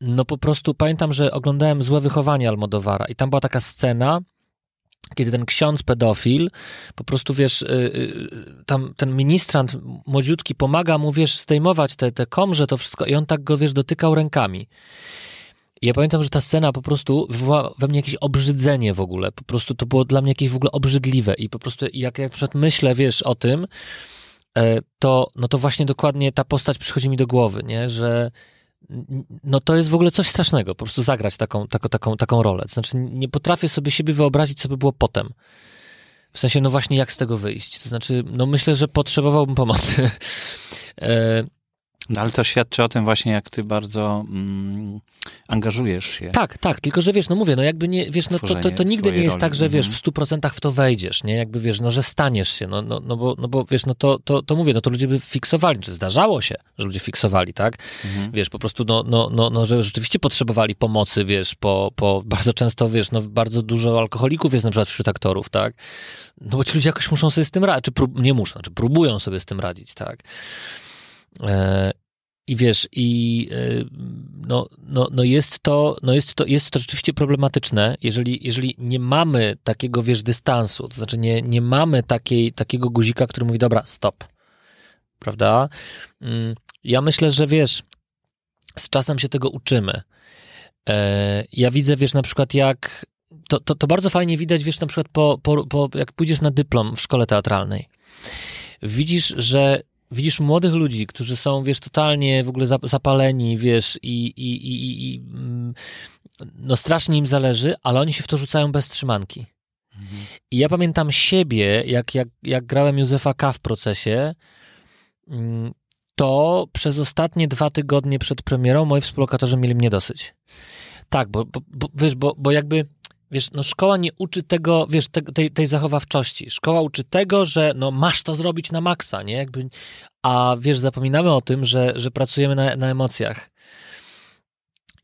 B: no po prostu pamiętam, że oglądałem Złe Wychowanie Almodowara i tam była taka scena, kiedy ten ksiądz pedofil, po prostu wiesz, y, y, tam ten ministrant młodziutki pomaga mu, wiesz, zdejmować te, te komrze, to wszystko i on tak go, wiesz, dotykał rękami. I ja pamiętam, że ta scena po prostu wywołała we mnie jakieś obrzydzenie w ogóle, po prostu to było dla mnie jakieś w ogóle obrzydliwe. I po prostu jak ja przed myślę, wiesz, o tym, e, to, no to właśnie dokładnie ta postać przychodzi mi do głowy, nie, że no to jest w ogóle coś strasznego, po prostu zagrać taką, taką, taką, taką rolę. Znaczy, nie potrafię sobie siebie wyobrazić, co by było potem. W sensie, no właśnie, jak z tego wyjść? To znaczy, no myślę, że potrzebowałbym pomocy.
A: E, no ale to świadczy o tym właśnie, jak ty bardzo mm, angażujesz się.
B: Tak, tak, tylko że wiesz, no mówię, no jakby nie, wiesz, no to, to, to nigdy nie jest roli. tak, że wiesz, mhm. w stu procentach w to wejdziesz, nie? Jakby wiesz, no że staniesz się, no, no, no, bo, no bo wiesz, no to, to, to mówię, no to ludzie by fiksowali, czy zdarzało się, że ludzie fiksowali, tak? Mhm. Wiesz, po prostu, no, no, no, no, że rzeczywiście potrzebowali pomocy, wiesz, po, po bardzo często, wiesz, no bardzo dużo alkoholików jest na przykład wśród aktorów, tak? No bo ci ludzie jakoś muszą sobie z tym radzić, czy prób, nie muszą, czy próbują sobie z tym radzić, tak? E, I wiesz, i e, no, no, no jest, to, no jest, to, jest to rzeczywiście problematyczne, jeżeli, jeżeli nie mamy takiego, wiesz, dystansu, to znaczy nie, nie mamy takiej, takiego guzika, który mówi, dobra, stop, prawda? Mm, ja myślę, że wiesz, z czasem się tego uczymy. E, ja widzę, wiesz, na przykład jak, to, to, to bardzo fajnie widać, wiesz, na przykład po, po, po, jak pójdziesz na dyplom w szkole teatralnej. Widzisz, że widzisz młodych ludzi, którzy są, wiesz, totalnie w ogóle zapaleni, wiesz, i, i, i, i mm, no strasznie im zależy, ale oni się w to rzucają bez trzymanki. Mhm. I ja pamiętam siebie, jak, jak, jak grałem Józefa K. w procesie, mm, to przez ostatnie dwa tygodnie przed premierą moi współlokatorzy mieli mnie dosyć. Tak, bo, bo, bo wiesz, bo, bo jakby wiesz, no szkoła nie uczy tego, wiesz, te, tej, tej zachowawczości. Szkoła uczy tego, że no masz to zrobić na maksa, nie? Jakby, a wiesz, zapominamy o tym, że, że pracujemy na, na emocjach.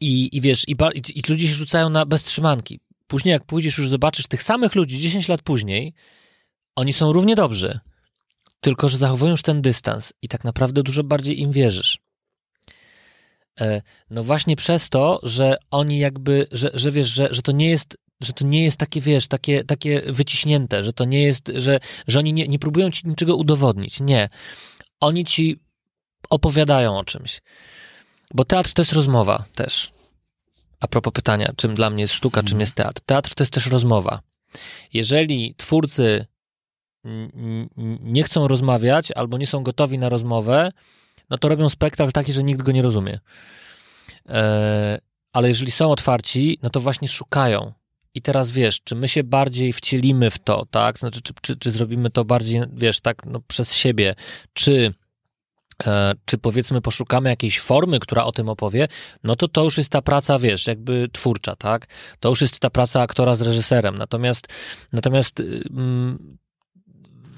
B: I, i wiesz, i, i, i ludzie się rzucają na beztrzymanki. Później jak pójdziesz, już zobaczysz tych samych ludzi 10 lat później, oni są równie dobrzy, tylko że zachowują już ten dystans i tak naprawdę dużo bardziej im wierzysz. E, no właśnie przez to, że oni jakby, że, że wiesz, że, że to nie jest że to nie jest takie, wiesz, takie, takie wyciśnięte, że to nie jest, że, że oni nie, nie próbują ci niczego udowodnić. Nie. Oni ci opowiadają o czymś. Bo teatr to jest rozmowa też. A propos pytania, czym dla mnie jest sztuka, czym mhm. jest teatr. Teatr to jest też rozmowa. Jeżeli twórcy nie chcą rozmawiać albo nie są gotowi na rozmowę, no to robią spektakl taki, że nikt go nie rozumie. E, ale jeżeli są otwarci, no to właśnie szukają. I teraz wiesz, czy my się bardziej wcielimy w to, tak? Znaczy, czy, czy, czy zrobimy to bardziej, wiesz, tak, no, przez siebie, czy e, czy powiedzmy poszukamy jakiejś formy, która o tym opowie, no to to już jest ta praca, wiesz, jakby twórcza, tak? To już jest ta praca aktora z reżyserem. Natomiast, natomiast mm,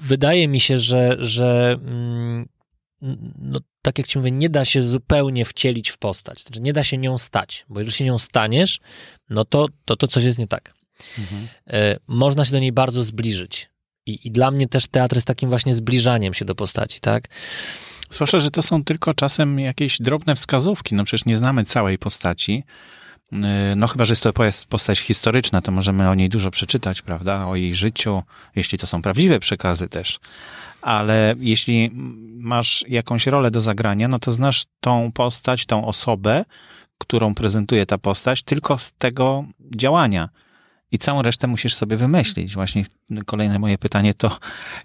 B: wydaje mi się, że, że mm, no, tak jak ci mówię, nie da się zupełnie wcielić w postać. Znaczy, nie da się nią stać, bo jeżeli się nią staniesz, no to, to, to coś jest nie tak. Mhm. E, można się do niej bardzo zbliżyć. I, I dla mnie też teatr jest takim właśnie zbliżaniem się do postaci, tak?
A: Zwłaszcza, że to są tylko czasem jakieś drobne wskazówki. No przecież nie znamy całej postaci. E, no chyba, że jest to postać historyczna, to możemy o niej dużo przeczytać, prawda? O jej życiu, jeśli to są prawdziwe przekazy też ale jeśli masz jakąś rolę do zagrania, no to znasz tą postać, tą osobę, którą prezentuje ta postać, tylko z tego działania. I całą resztę musisz sobie wymyślić. Właśnie kolejne moje pytanie to,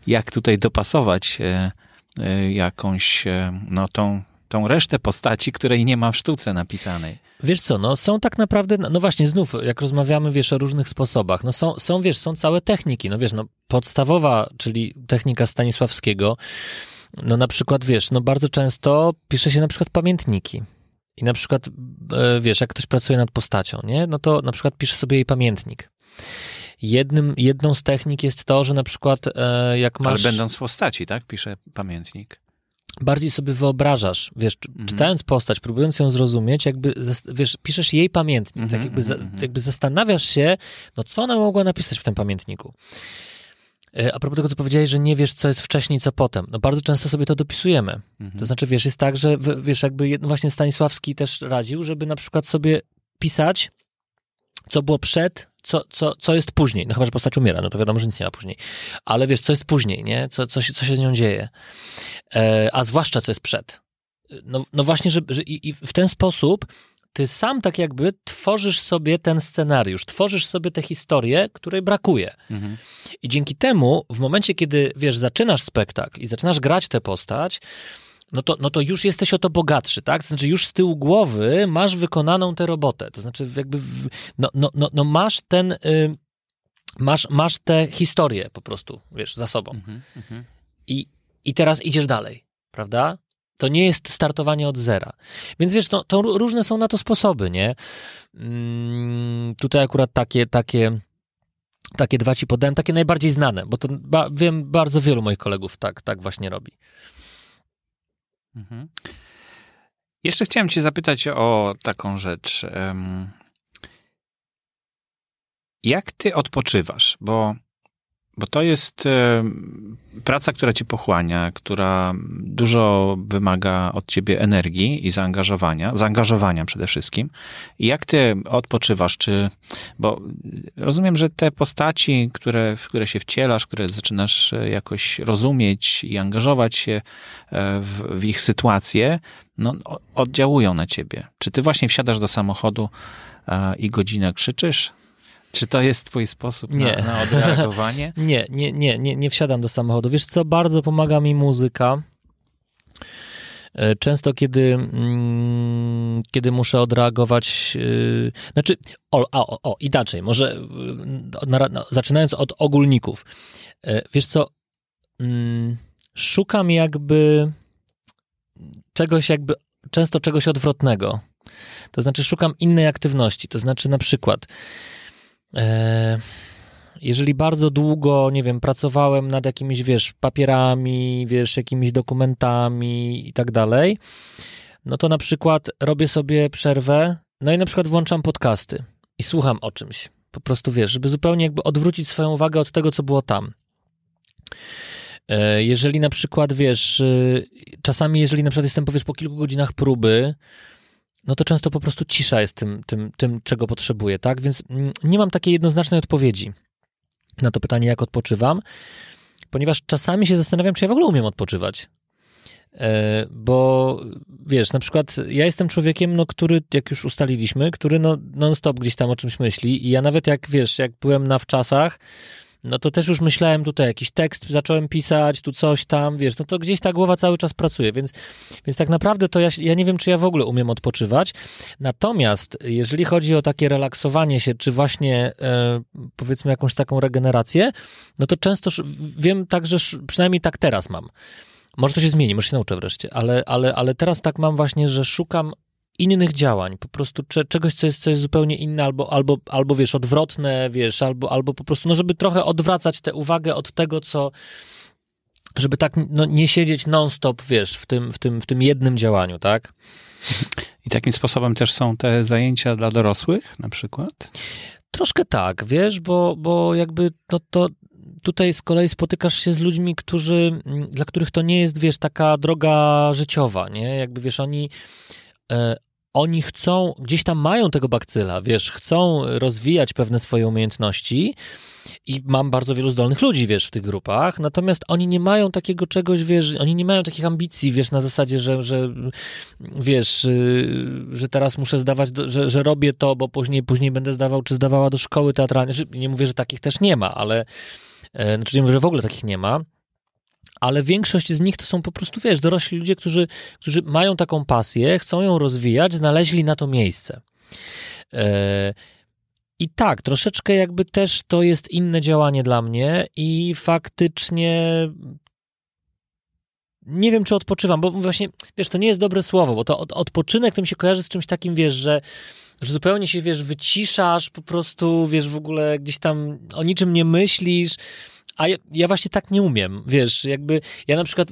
A: jak tutaj dopasować e, e, jakąś, e, no tą tą resztę postaci, której nie ma w sztuce napisanej.
B: Wiesz co, no są tak naprawdę, no właśnie znów, jak rozmawiamy, wiesz, o różnych sposobach, no są, są wiesz, są całe techniki, no wiesz, no podstawowa, czyli technika Stanisławskiego, no na przykład, wiesz, no bardzo często pisze się na przykład pamiętniki. I na przykład, e, wiesz, jak ktoś pracuje nad postacią, nie? No to na przykład pisze sobie jej pamiętnik. Jednym, jedną z technik jest to, że na przykład e, jak masz...
A: Ale będąc w postaci, tak? Pisze pamiętnik.
B: Bardziej sobie wyobrażasz, wiesz, mhm. czytając postać, próbując ją zrozumieć, jakby, wiesz, piszesz jej pamiętnik, tak mhm, jakby, za, mhm, jakby zastanawiasz się, no co ona mogła napisać w tym pamiętniku. E, a propos tego, co powiedziałeś, że nie wiesz, co jest wcześniej, co potem. No bardzo często sobie to dopisujemy. Mhm. To znaczy, wiesz, jest tak, że wiesz, jakby właśnie Stanisławski też radził, żeby na przykład sobie pisać, co było przed, co, co, co jest później. No chyba, że postać umiera, no to wiadomo, że nic nie ma później. Ale wiesz, co jest później, nie? Co, co, się, co się z nią dzieje. E, a zwłaszcza, co jest przed. No, no właśnie, że, że i, i w ten sposób ty sam tak jakby tworzysz sobie ten scenariusz, tworzysz sobie tę historię, której brakuje. Mhm. I dzięki temu, w momencie, kiedy, wiesz, zaczynasz spektakl i zaczynasz grać tę postać, no to, no to już jesteś o to bogatszy, tak? To znaczy już z tyłu głowy masz wykonaną tę robotę. To znaczy jakby, no, no, no, no masz ten, y, masz, masz tę historię po prostu, wiesz, za sobą. Mhm, mhm. I, I teraz idziesz dalej, prawda? To nie jest startowanie od zera. Więc wiesz, no, to różne są na to sposoby, nie? Mm, tutaj akurat takie, takie, takie dwa ci podałem, takie najbardziej znane, bo to ba, wiem, bardzo wielu moich kolegów tak, tak właśnie robi.
A: Mhm. Jeszcze chciałem Cię zapytać o taką rzecz. Jak Ty odpoczywasz? Bo bo to jest e, praca, która cię pochłania, która dużo wymaga od ciebie energii i zaangażowania, zaangażowania przede wszystkim. I jak ty odpoczywasz, czy, bo rozumiem, że te postaci, które, w które się wcielasz, które zaczynasz e, jakoś rozumieć i angażować się e, w, w ich sytuację, no, oddziałują na ciebie. Czy ty właśnie wsiadasz do samochodu i godzinę krzyczysz? Czy to jest twój sposób nie. Na, na odreagowanie?
B: nie, nie, nie, nie, nie wsiadam do samochodu. Wiesz co, bardzo pomaga mi muzyka. E, często, kiedy, mm, kiedy muszę odreagować, yy, znaczy, o, o, o, inaczej, może yy, na, na, zaczynając od ogólników. Yy, wiesz co, mm, szukam jakby czegoś jakby, często czegoś odwrotnego. To znaczy, szukam innej aktywności. To znaczy, na przykład, E, jeżeli bardzo długo, nie wiem, pracowałem nad jakimiś, wiesz, papierami, wiesz, jakimiś dokumentami i tak dalej, no to na przykład robię sobie przerwę, no i na przykład włączam podcasty i słucham o czymś. Po prostu, wiesz, żeby zupełnie jakby odwrócić swoją uwagę od tego, co było tam. E, jeżeli na przykład, wiesz, y, czasami jeżeli na przykład jestem, powiesz, po kilku godzinach próby, no to często po prostu cisza jest tym, tym, tym, czego potrzebuję, tak? Więc mm, nie mam takiej jednoznacznej odpowiedzi na to pytanie, jak odpoczywam, ponieważ czasami się zastanawiam, czy ja w ogóle umiem odpoczywać. E, bo wiesz, na przykład ja jestem człowiekiem, no, który, jak już ustaliliśmy, który no, non-stop gdzieś tam o czymś myśli i ja nawet jak, wiesz, jak byłem na wczasach, no to też już myślałem tutaj jakiś tekst, zacząłem pisać, tu coś tam, wiesz, no to gdzieś ta głowa cały czas pracuje, więc, więc tak naprawdę to ja, ja nie wiem, czy ja w ogóle umiem odpoczywać. Natomiast jeżeli chodzi o takie relaksowanie się, czy właśnie e, powiedzmy jakąś taką regenerację, no to często wiem tak, że przynajmniej tak teraz mam. Może to się zmieni, może się nauczę wreszcie, ale, ale, ale teraz tak mam właśnie, że szukam innych działań, po prostu czegoś, co jest, co jest zupełnie inne, albo, albo, albo wiesz, odwrotne, wiesz, albo, albo po prostu, no żeby trochę odwracać tę uwagę od tego, co, żeby tak no, nie siedzieć non-stop, wiesz, w tym, w, tym, w tym jednym działaniu, tak?
A: I takim sposobem też są te zajęcia dla dorosłych na przykład?
B: Troszkę tak, wiesz, bo, bo jakby no to tutaj z kolei spotykasz się z ludźmi, którzy, dla których to nie jest, wiesz, taka droga życiowa, nie? Jakby, wiesz, oni e, oni chcą, gdzieś tam mają tego bakcyla, wiesz, chcą rozwijać pewne swoje umiejętności i mam bardzo wielu zdolnych ludzi, wiesz, w tych grupach, natomiast oni nie mają takiego czegoś, wiesz, oni nie mają takich ambicji, wiesz, na zasadzie, że, że wiesz, y, że teraz muszę zdawać, że, że robię to, bo później, później będę zdawał, czy zdawała do szkoły teatralnej. Nie mówię, że takich też nie ma, ale, e, znaczy nie mówię, że w ogóle takich nie ma, ale większość z nich to są po prostu, wiesz, dorośli ludzie, którzy, którzy mają taką pasję, chcą ją rozwijać, znaleźli na to miejsce. E, I tak, troszeczkę jakby też to jest inne działanie dla mnie i faktycznie nie wiem, czy odpoczywam, bo właśnie, wiesz, to nie jest dobre słowo, bo to odpoczynek to mi się kojarzy z czymś takim, wiesz, że że zupełnie się, wiesz, wyciszasz, po prostu, wiesz, w ogóle gdzieś tam o niczym nie myślisz, a ja, ja właśnie tak nie umiem, wiesz, jakby ja na przykład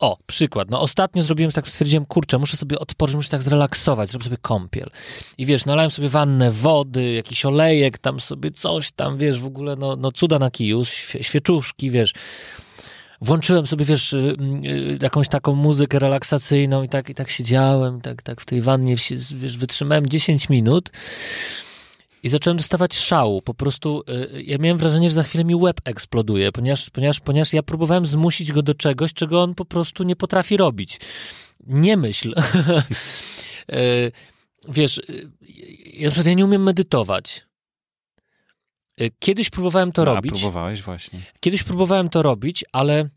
B: o, przykład. No ostatnio zrobiłem tak, stwierdziłem, kurczę, muszę sobie odpocząć, muszę tak zrelaksować, zrobię sobie kąpiel. I wiesz, nalałem sobie wannę wody, jakiś olejek, tam sobie coś tam, wiesz, w ogóle, no, no cuda na kiju, świeczuszki, wiesz. Włączyłem sobie, wiesz, y, y, jakąś taką muzykę relaksacyjną i tak, i tak siedziałem, tak, tak w tej wannie, wiesz, wytrzymałem 10 minut i zacząłem dostawać szału. Po prostu y, ja miałem wrażenie, że za chwilę mi łeb eksploduje, ponieważ, ponieważ, ponieważ ja próbowałem zmusić go do czegoś, czego on po prostu nie potrafi robić. Nie myśl. Y, wiesz, y, ja, na przykład ja nie umiem medytować. Kiedyś próbowałem to
A: no,
B: robić.
A: próbowałeś właśnie.
B: Kiedyś próbowałem to robić, ale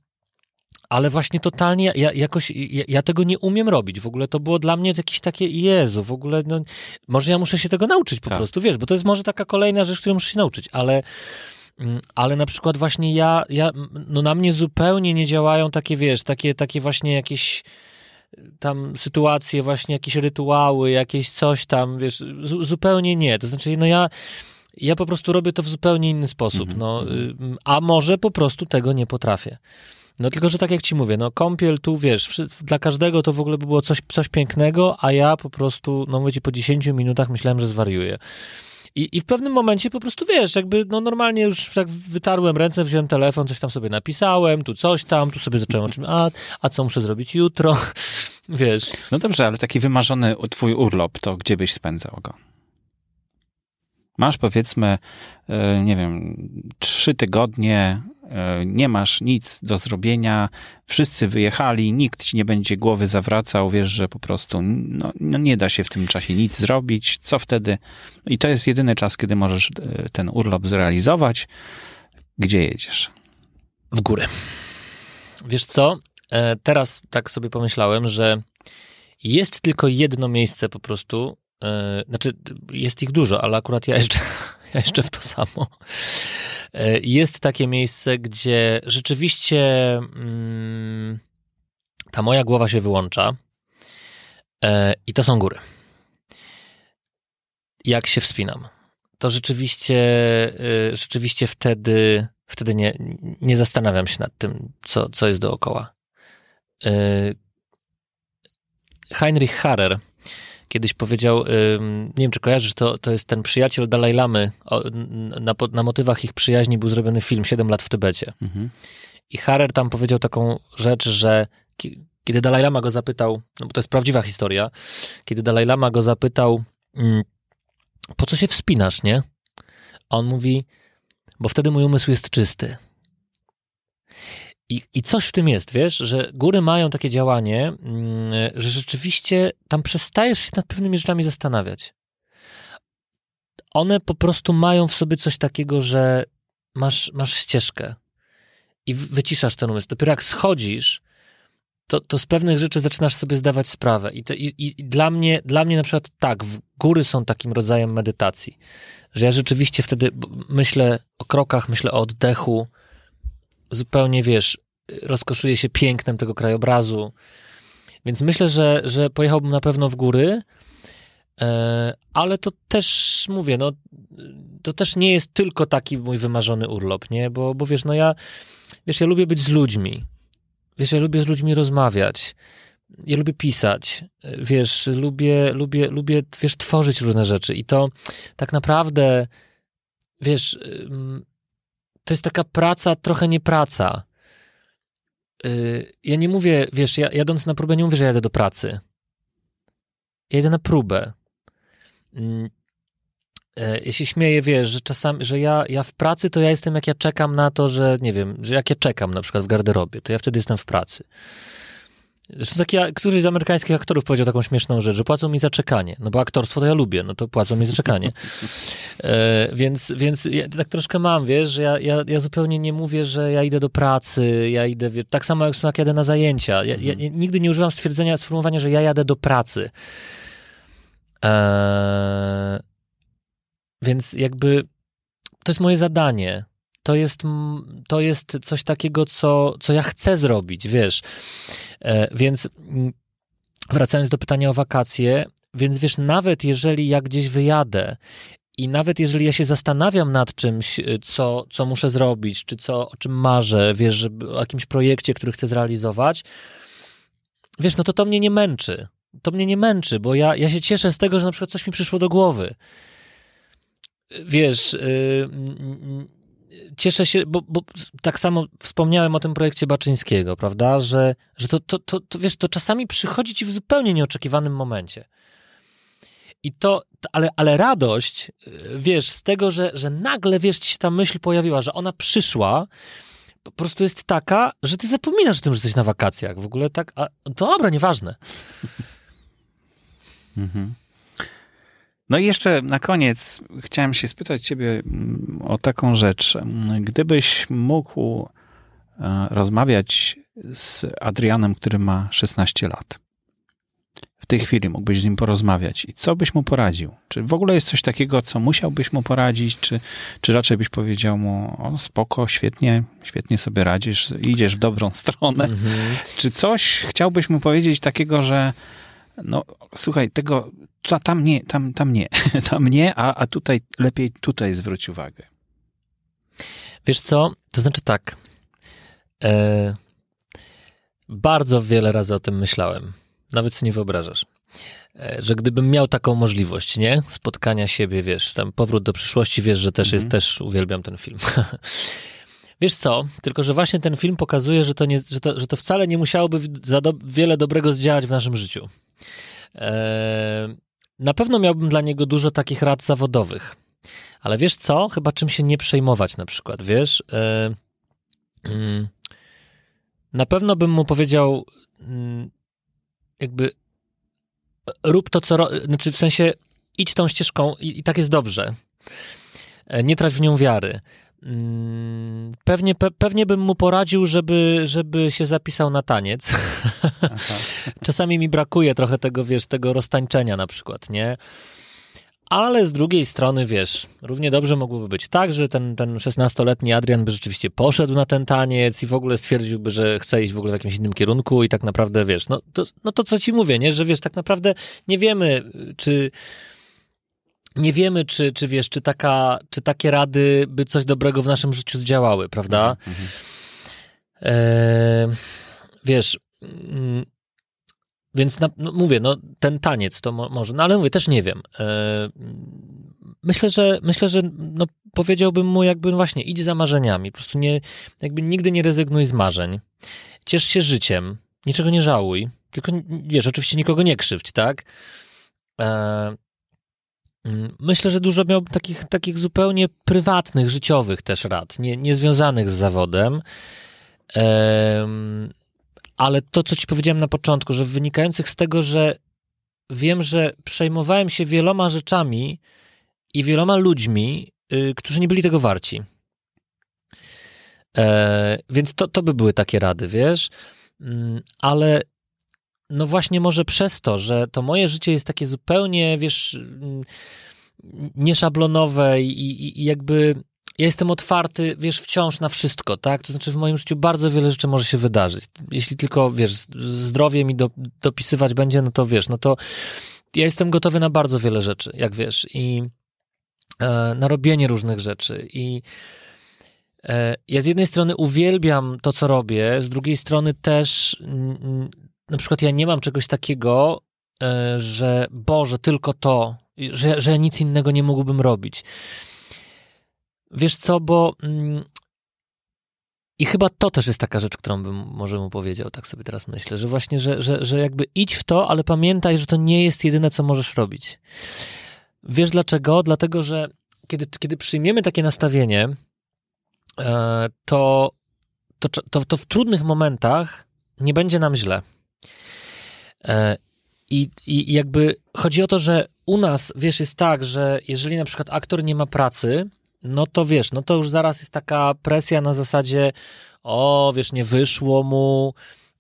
B: ale właśnie totalnie ja, jakoś, ja, ja, tego nie umiem robić. W ogóle to było dla mnie jakieś takie, Jezu, w ogóle, no, może ja muszę się tego nauczyć po tak. prostu, wiesz, bo to jest może taka kolejna rzecz, której muszę się nauczyć, ale mm, ale na przykład właśnie ja, ja, no na mnie zupełnie nie działają takie, wiesz, takie, takie właśnie jakieś tam sytuacje, właśnie jakieś rytuały, jakieś coś tam, wiesz, zupełnie nie. To znaczy, no ja, ja po prostu robię to w zupełnie inny sposób, mm -hmm. no, mhm. a może po prostu tego nie potrafię. No tylko, że tak jak ci mówię, no kąpiel tu, wiesz, dla każdego to w ogóle by było coś, coś pięknego, a ja po prostu, no mówię ci, po 10 minutach myślałem, że zwariuję. I, I w pewnym momencie po prostu, wiesz, jakby no normalnie już tak wytarłem ręce, wziąłem telefon, coś tam sobie napisałem, tu coś tam, tu sobie zacząłem o czym, a, a co muszę zrobić jutro, wiesz.
A: No dobrze, ale taki wymarzony twój urlop, to gdzie byś spędzał go? Masz powiedzmy, e, nie wiem, trzy tygodnie nie masz nic do zrobienia, wszyscy wyjechali, nikt ci nie będzie głowy zawracał, wiesz, że po prostu no, no nie da się w tym czasie nic zrobić, co wtedy? I to jest jedyny czas, kiedy możesz e, ten urlop zrealizować. Gdzie jedziesz?
B: W górę. Wiesz co? E, teraz tak sobie pomyślałem, że jest tylko jedno miejsce po prostu, znaczy jest ich dużo, ale akurat ja jeszcze, ja jeszcze w to samo. E, jest takie miejsce, gdzie rzeczywiście mm, ta moja głowa się wyłącza e, i to są góry. Jak się wspinam, to rzeczywiście, e, rzeczywiście wtedy, wtedy nie, nie zastanawiam się nad tym, co, co jest dookoła. Heinrich Harrer kiedyś powiedział, nie wiem czy kojarzysz, to, to jest ten przyjaciel Dalaj Lamy, na, na motywach ich przyjaźni był zrobiony film 7 lat w Tybecie. Mhm. I Harer tam powiedział taką rzecz, że kiedy Dalaj Lama go zapytał, no bo to jest prawdziwa historia, kiedy Dalaj Lama go zapytał, mm, po co się wspinasz, nie? On mówi, bo wtedy mój umysł jest czysty. I, I coś w tym jest, wiesz, że góry mają takie działanie, mm, że rzeczywiście tam przestajesz się nad pewnymi rzeczami zastanawiać. One po prostu mają w sobie coś takiego, że masz, masz ścieżkę i wyciszasz ten umysł. Dopiero jak schodzisz, to, to z pewnych rzeczy zaczynasz sobie zdawać sprawę. I, i, i dla, mnie, dla mnie na przykład tak, góry są takim rodzajem medytacji, że ja rzeczywiście wtedy myślę o krokach, myślę o oddechu, zupełnie, wiesz, rozkoszuje się pięknem tego krajobrazu. Więc myślę, że, że pojechałbym na pewno w góry, e, ale to też mówię, no to też nie jest tylko taki mój wymarzony urlop, nie? Bo, bo wiesz, no ja, wiesz, ja lubię być z ludźmi. Wiesz, ja lubię z ludźmi rozmawiać. Ja lubię pisać, wiesz, lubię, lubię, lubię, wiesz, tworzyć różne rzeczy i to tak naprawdę, wiesz, to jest taka praca, trochę nie praca. Y, ja nie mówię, wiesz, ja, jadąc na próbę nie mówię, że jadę do pracy. Ja jedę na próbę. Się śmieję, wiesz, że czasami, że ja, ja w pracy to ja jestem jak ja czekam na to, że nie wiem, że jak ja czekam na przykład w garderobie, to ja wtedy jestem w pracy. Zresztą taki, któryś z amerykańskich aktorów powiedział taką śmieszną rzecz, że płacą mi za czekanie. No bo aktorstwo to ja lubię, no to płacą mi za czekanie. E, więc więc ja tak troszkę mam, wiesz, że ja, ja, ja zupełnie nie mówię, że ja idę do pracy, ja idę, wiesz, tak samo jak, jak jadę na zajęcia. Ja, ja, mhm. nigdy nie używam stwierdzenia, sformułowania, że ja jadę do pracy. E, więc jakby to jest moje zadanie to jest, to jest coś takiego, co, co ja chcę zrobić, wiesz. E, więc wracając do pytania o wakacje, więc wiesz, nawet jeżeli ja gdzieś wyjadę i nawet jeżeli ja się zastanawiam nad czymś, y, co, co muszę zrobić, czy co, o czym marzę, wiesz, o jakimś projekcie, który chcę zrealizować, wiesz, no to to mnie nie męczy. To mnie nie męczy, bo ja, ja się cieszę z tego, że na przykład coś mi przyszło do głowy. Wiesz, yy, cieszę się, bo, bo, tak samo wspomniałem o tym projekcie Baczyńskiego, prawda, że, że to, to, to, to, wiesz, to czasami przychodzi ci w zupełnie nieoczekiwanym momencie. I to, ale, ale radość, wiesz, z tego, że, że nagle, wiesz, ci się ta myśl pojawiła, że ona przyszła, po prostu jest taka, że ty zapominasz o tym, że jesteś na wakacjach. W ogóle tak, a dobra, nieważne.
A: Mhm. No i jeszcze na koniec chciałem się spytać ciebie mm, o taką rzecz. Gdybyś mógł e, rozmawiać z Adrianem, który ma 16 lat, w tej chwili mógłbyś z nim porozmawiać i co byś mu poradził? Czy w ogóle jest coś takiego, co musiałbyś mu poradzić, czy, czy raczej byś powiedział mu, o spoko, świetnie, świetnie sobie radzisz, idziesz w dobrą stronę? Mhm. Czy coś chciałbyś mu powiedzieć takiego, że no słuchaj, tego tam nie, tam, tam nie, tam nie, a, a tutaj lepiej tutaj zwróć uwagę.
B: Wiesz co, to znaczy tak, e, bardzo wiele razy o tym myślałem, nawet sobie nie wyobrażasz, e, że gdybym miał taką możliwość, nie, spotkania siebie, wiesz, tam powrót do przyszłości, wiesz, że też jest, mhm. też uwielbiam ten film. Wiesz co, tylko że właśnie ten film pokazuje, że to, nie, że to, że to wcale nie musiałoby za do, wiele dobrego zdziałać w naszym życiu. Eee, na pewno miałbym dla niego dużo takich rad zawodowych. Ale wiesz co? Chyba czym się nie przejmować na przykład, wiesz? Eee, mm, na pewno bym mu powiedział mm, jakby rób to, co... Znaczy w sensie idź tą ścieżką i, i tak jest dobrze. E, nie trać w nią wiary. Mm, pewnie, pe, pewnie bym mu poradził, żeby, żeby się zapisał na taniec. Czasami mi brakuje trochę tego, wiesz, tego roztańczenia na przykład, nie? Ale z drugiej strony, wiesz, równie dobrze mogłoby być tak, że ten, ten 16-letni Adrian by rzeczywiście poszedł na ten taniec i w ogóle stwierdziłby, że chce iść w ogóle w jakimś innym kierunku i tak naprawdę, wiesz, no to, no to co ci mówię, nie? Że wiesz, tak naprawdę nie wiemy, czy nie wiemy, czy, czy wiesz, czy, taka, czy takie rady by coś dobrego w naszym życiu zdziałały, prawda? Mhm. E, wiesz, mm, więc na, no mówię, no ten taniec to mo, może, no ale mówię, też nie wiem. E, myślę, że myślę, że no, powiedziałbym mu jakby właśnie idź za marzeniami, po prostu nie, jakby nigdy nie rezygnuj z marzeń. Ciesz się życiem, niczego nie żałuj, tylko wiesz, oczywiście nikogo nie krzywdź, tak? E, myślę, że dużo miał takich, takich zupełnie prywatnych, życiowych też rad, nie, niezwiązanych z zawodem. Ale to, co ci powiedziałem na początku, że wynikających z tego, że wiem, że przejmowałem się wieloma rzeczami i wieloma ludźmi, y, którzy nie byli tego warci. E, więc to, to by były takie rady, wiesz. Mm, ale no właśnie może przez to, że to moje życie jest takie zupełnie, wiesz, nieszablonowe i, i, i jakby ja jestem otwarty, wiesz, wciąż na wszystko, tak? To znaczy w moim życiu bardzo wiele rzeczy może się wydarzyć. Jeśli tylko, wiesz, zdrowie mi do, dopisywać będzie, no to wiesz, no to ja jestem gotowy na bardzo wiele rzeczy, jak wiesz, i e, na robienie różnych rzeczy i e, ja z jednej strony uwielbiam to, co robię, z drugiej strony też na przykład ja nie mam czegoś takiego, e, że Boże, tylko to, że, że nic innego nie mógłbym robić. Wiesz co, bo mm, i chyba to też jest taka rzecz, którą bym może mu powiedział, tak sobie teraz myślę, że właśnie, że, że, że jakby idź w to, ale pamiętaj, że to nie jest jedyne, co możesz robić. Wiesz dlaczego? Dlatego, że kiedy, kiedy przyjmiemy takie nastawienie, e, to, to, to, to w trudnych momentach nie będzie nam źle. E, I, I jakby chodzi o to, że u nas, wiesz, jest tak, że jeżeli na przykład aktor nie ma pracy, no to wiesz, no to już zaraz jest taka presja na zasadzie, o, wiesz, nie wyszło mu,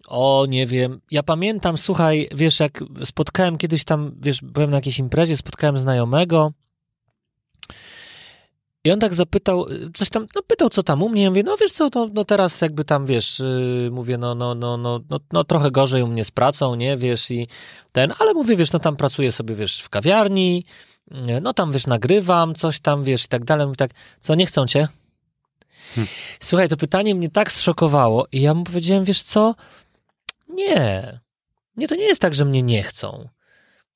B: o, nie wiem. Ja pamiętam, słuchaj, wiesz, jak spotkałem kiedyś tam, wiesz, byłem na jakiejś imprezie, spotkałem znajomego I on tak zapytał, coś tam, no pytał, co tam u mnie. Ja mówię, no wiesz co, no, no teraz jakby tam, wiesz, yy, mówię, no, no, no, no, no, no trochę gorzej u mnie z pracą, nie, wiesz, i ten, ale mówię, wiesz, no tam pracuję sobie, wiesz, w kawiarni, no tam, wiesz, nagrywam coś tam, wiesz, i tak dalej. Mówię tak, co, nie chcą cię? Hmm. Słuchaj, to pytanie mnie tak zszokowało i ja mu powiedziałem, wiesz co, nie, nie, to nie jest tak, że mnie nie chcą,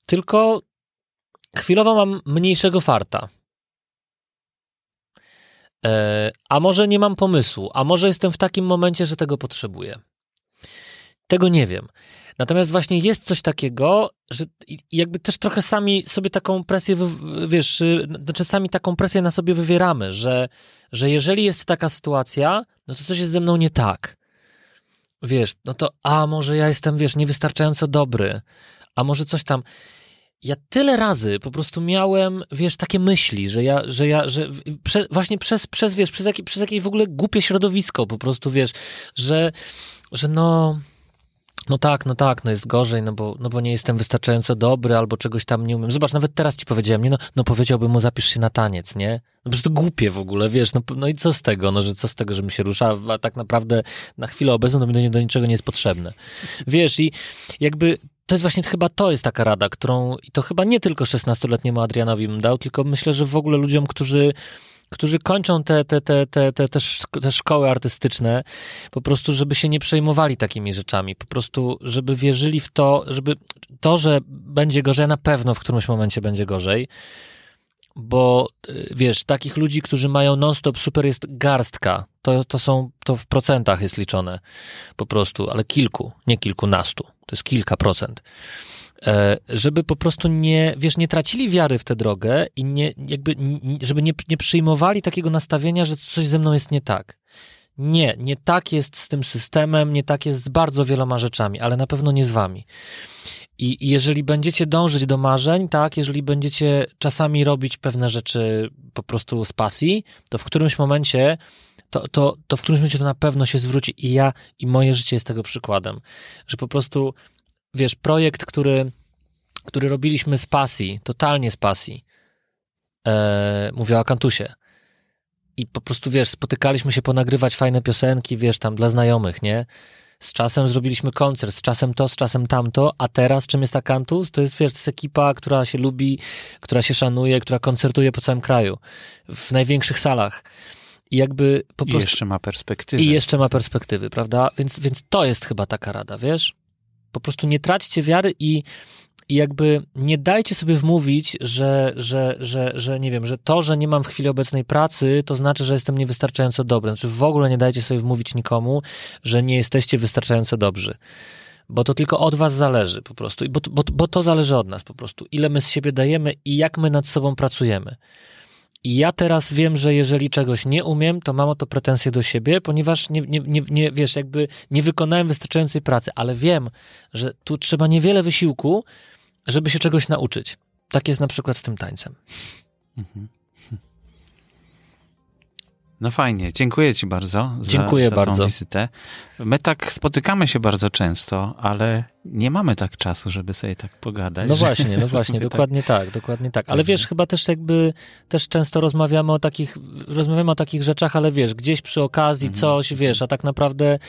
B: tylko chwilowo mam mniejszego farta. E, a może nie mam pomysłu, a może jestem w takim momencie, że tego potrzebuję. Tego nie wiem. Natomiast właśnie jest coś takiego, że jakby też trochę sami sobie taką presję, wiesz, y, znaczy sami taką presję na sobie wywieramy, że, że jeżeli jest taka sytuacja, no to coś jest ze mną nie tak. Wiesz, no to a może ja jestem, wiesz, niewystarczająco dobry, a może coś tam ja tyle razy po prostu miałem, wiesz, takie myśli, że ja, że ja, że prze, właśnie przez, przez, wiesz, przez, jakie, przez jakieś w ogóle głupie środowisko po prostu, wiesz, że, że no, no tak, no tak, no jest gorzej, no bo, no bo nie jestem wystarczająco dobry albo czegoś tam nie umiem. Zobacz, nawet teraz ci powiedziałem, nie, no, no powiedziałbym mu zapisz się na taniec, nie? No po to głupie w ogóle, wiesz, no, no i co z tego, no że co z tego, że mi się rusza, a tak naprawdę na chwilę obecną do niczego nie jest potrzebne. Wiesz, i jakby to jest właśnie chyba to jest taka rada, którą i to chyba nie tylko 16-letniemu Adrianowi bym dał, tylko myślę, że w ogóle ludziom, którzy którzy kończą te, te, te, te, te, te, szkoły artystyczne, po prostu, żeby się nie przejmowali takimi rzeczami, po prostu, żeby wierzyli w to, żeby to, że będzie gorzej, na pewno w którymś momencie będzie gorzej, bo y, wiesz, takich ludzi, którzy mają non-stop super jest garstka. To, to są, to w procentach jest liczone po prostu, ale kilku, nie kilkunastu. To jest kilka procent. E, żeby po prostu nie, wiesz, nie tracili wiary w tę drogę i nie, jakby, żeby nie, nie przyjmowali takiego nastawienia, że coś ze mną jest nie tak. Nie, nie tak jest z tym systemem, nie tak jest z bardzo wieloma rzeczami, ale na pewno nie z wami. I, jeżeli będziecie dążyć do marzeń, tak, jeżeli będziecie czasami robić pewne rzeczy po prostu z pasji, to w którymś momencie to, to, to w którymś momencie to na pewno się zwróci i ja, i moje życie jest tego przykładem, że po prostu, wiesz, projekt, który, który robiliśmy z pasji, totalnie z pasji, e, mówię o Akantusie, i po prostu, wiesz, spotykaliśmy się ponagrywać fajne piosenki, wiesz, tam dla znajomych, nie? Z czasem zrobiliśmy koncert, z czasem to, z czasem tamto, a teraz czym jest Akantus? To jest, wiesz, to jest ekipa, która się lubi, która się szanuje, która koncertuje po całym kraju, w największych salach. I jakby po prostu...
A: I jeszcze ma perspektywy.
B: I jeszcze ma perspektywy, prawda? Więc, więc to jest chyba taka rada, wiesz? Po prostu nie traćcie wiary i i jakby nie dajcie sobie wmówić, że, że, że, że nie wiem, że to, że nie mam w chwili obecnej pracy, to znaczy, że jestem niewystarczająco dobry. Znaczy w ogóle nie dajcie sobie wmówić nikomu, że nie jesteście wystarczająco dobrzy. Bo to tylko od was zależy po prostu. Bo, bo, bo to zależy od nas po prostu. Ile my z siebie dajemy i jak my nad sobą pracujemy. I ja teraz wiem, że jeżeli czegoś nie umiem, to mam o to pretensje do siebie, ponieważ nie, nie, nie, nie, wiesz, jakby nie wykonałem wystarczającej pracy, ale wiem, że tu trzeba niewiele wysiłku, żeby się czegoś nauczyć. Tak jest na przykład z tym tańcem. Mhm.
A: No fajnie, dziękuję Ci bardzo
B: za, dziękuję
A: za
B: bardzo.
A: tą wizytę. My tak spotykamy się bardzo często, ale nie mamy tak czasu, żeby sobie tak pogadać.
B: No właśnie, no właśnie, dokładnie tak. tak, dokładnie tak. Ale wiesz, chyba też jakby, też często rozmawiamy o takich, rozmawiamy o takich rzeczach, ale wiesz, gdzieś przy okazji mhm. coś, wiesz, a tak naprawdę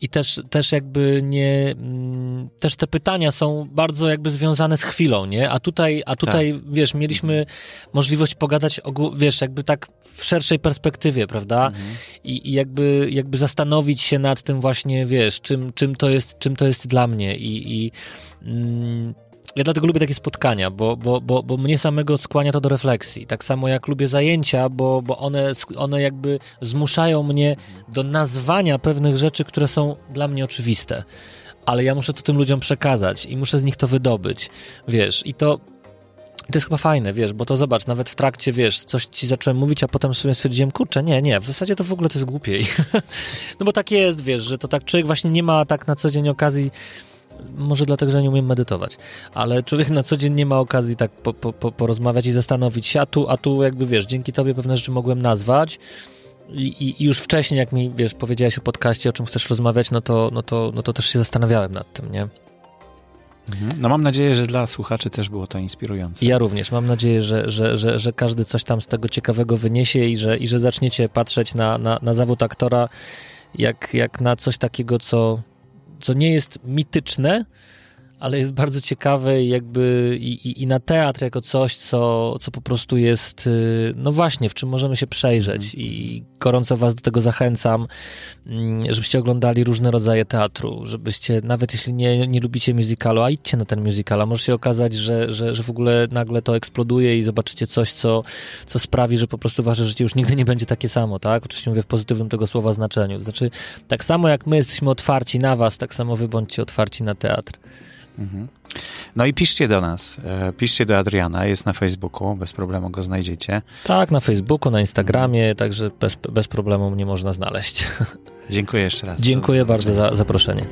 B: i też, też jakby nie, mm, też te pytania są bardzo jakby związane z chwilą, nie? A tutaj, a tutaj, tak. wiesz, mieliśmy możliwość pogadać, o, wiesz, jakby tak w szerszej perspektywie, prawda? Mhm. I, I, jakby, jakby zastanowić się nad tym właśnie, wiesz, czym, czym, to, jest, czym to jest dla mnie i, i mm, ja dlatego lubię takie spotkania, bo, bo, bo, bo mnie samego skłania to do refleksji. Tak samo jak lubię zajęcia, bo, bo one, one jakby zmuszają mnie do nazwania pewnych rzeczy, które są dla mnie oczywiste. Ale ja muszę to tym ludziom przekazać i muszę z nich to wydobyć. Wiesz, i to to jest chyba fajne, wiesz, bo to zobacz, nawet w trakcie, wiesz, coś ci zacząłem mówić, a potem sobie stwierdziłem, kurczę, nie, nie, w zasadzie to w ogóle to jest głupiej. no bo tak jest, wiesz, że to tak człowiek właśnie nie ma tak na co dzień okazji może dlatego, że nie umiem medytować, ale człowiek na co dzień nie ma okazji tak po, po, po, porozmawiać i zastanowić się, a tu, a tu jakby wiesz, dzięki tobie pewne rzeczy mogłem nazwać i, i, już wcześniej, jak mi wiesz, powiedziałeś o podcaście, o czym chcesz rozmawiać, no to, no to, no to też się zastanawiałem nad tym, nie?
A: Mhm. No mam nadzieję, że dla słuchaczy też było to inspirujące.
B: Ja również. Mam nadzieję, że, że, że, że każdy coś tam z tego ciekawego wyniesie i że, i że zaczniecie patrzeć na, na, na zawód aktora jak, jak na coś takiego, co, co nie jest mityczne, ale jest bardzo ciekawe jakby i, i, i, na teatr jako coś, co, co po prostu jest, y, no właśnie, w czym możemy się przejrzeć mhm. i gorąco was do tego zachęcam, mm, żebyście oglądali różne rodzaje teatru, żebyście, nawet jeśli nie, nie lubicie musicalu, a idźcie na ten musical, a może się okazać, że, że, że w ogóle nagle to eksploduje i zobaczycie coś, co, co sprawi, że po prostu wasze życie już nigdy nie będzie takie samo, tak? Oczywiście mówię w pozytywnym tego słowa znaczeniu. Znaczy, tak samo jak my jesteśmy otwarci na was, tak samo wy bądźcie otwarci na teatr.
A: Mhm. No i piszcie do nas, e, piszcie do Adriana, jest na Facebooku, bez problemu go znajdziecie.
B: Tak, na Facebooku, na Instagramie, także bez, bez problemu mnie można znaleźć.
A: Dziękuję jeszcze raz.
B: Dziękuję bardzo za zaproszenie.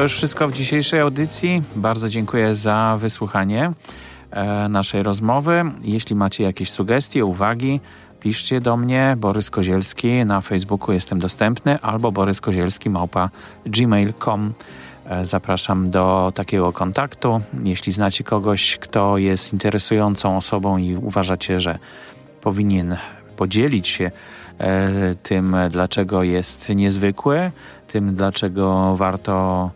A: To już wszystko w dzisiejszej audycji. Bardzo dziękuję za wysłuchanie e, naszej rozmowy. Jeśli macie jakieś sugestie, uwagi, piszcie do mnie. Borys Kozielski na Facebooku jestem dostępny albo Borys Kozielski małpa gmail.com. E, zapraszam do takiego kontaktu. Jeśli znacie kogoś, kto jest interesującą osobą i uważacie, że powinien podzielić się e, tym, dlaczego jest niezwykły, tym, dlaczego warto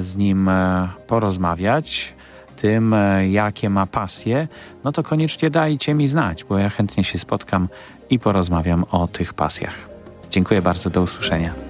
A: z nim e, porozmawiać, tym, e, jakie ma pasje, no to koniecznie dajcie mi znać, bo ja chętnie się spotkam i porozmawiam o tych pasjach. Dziękuję bardzo, do usłyszenia.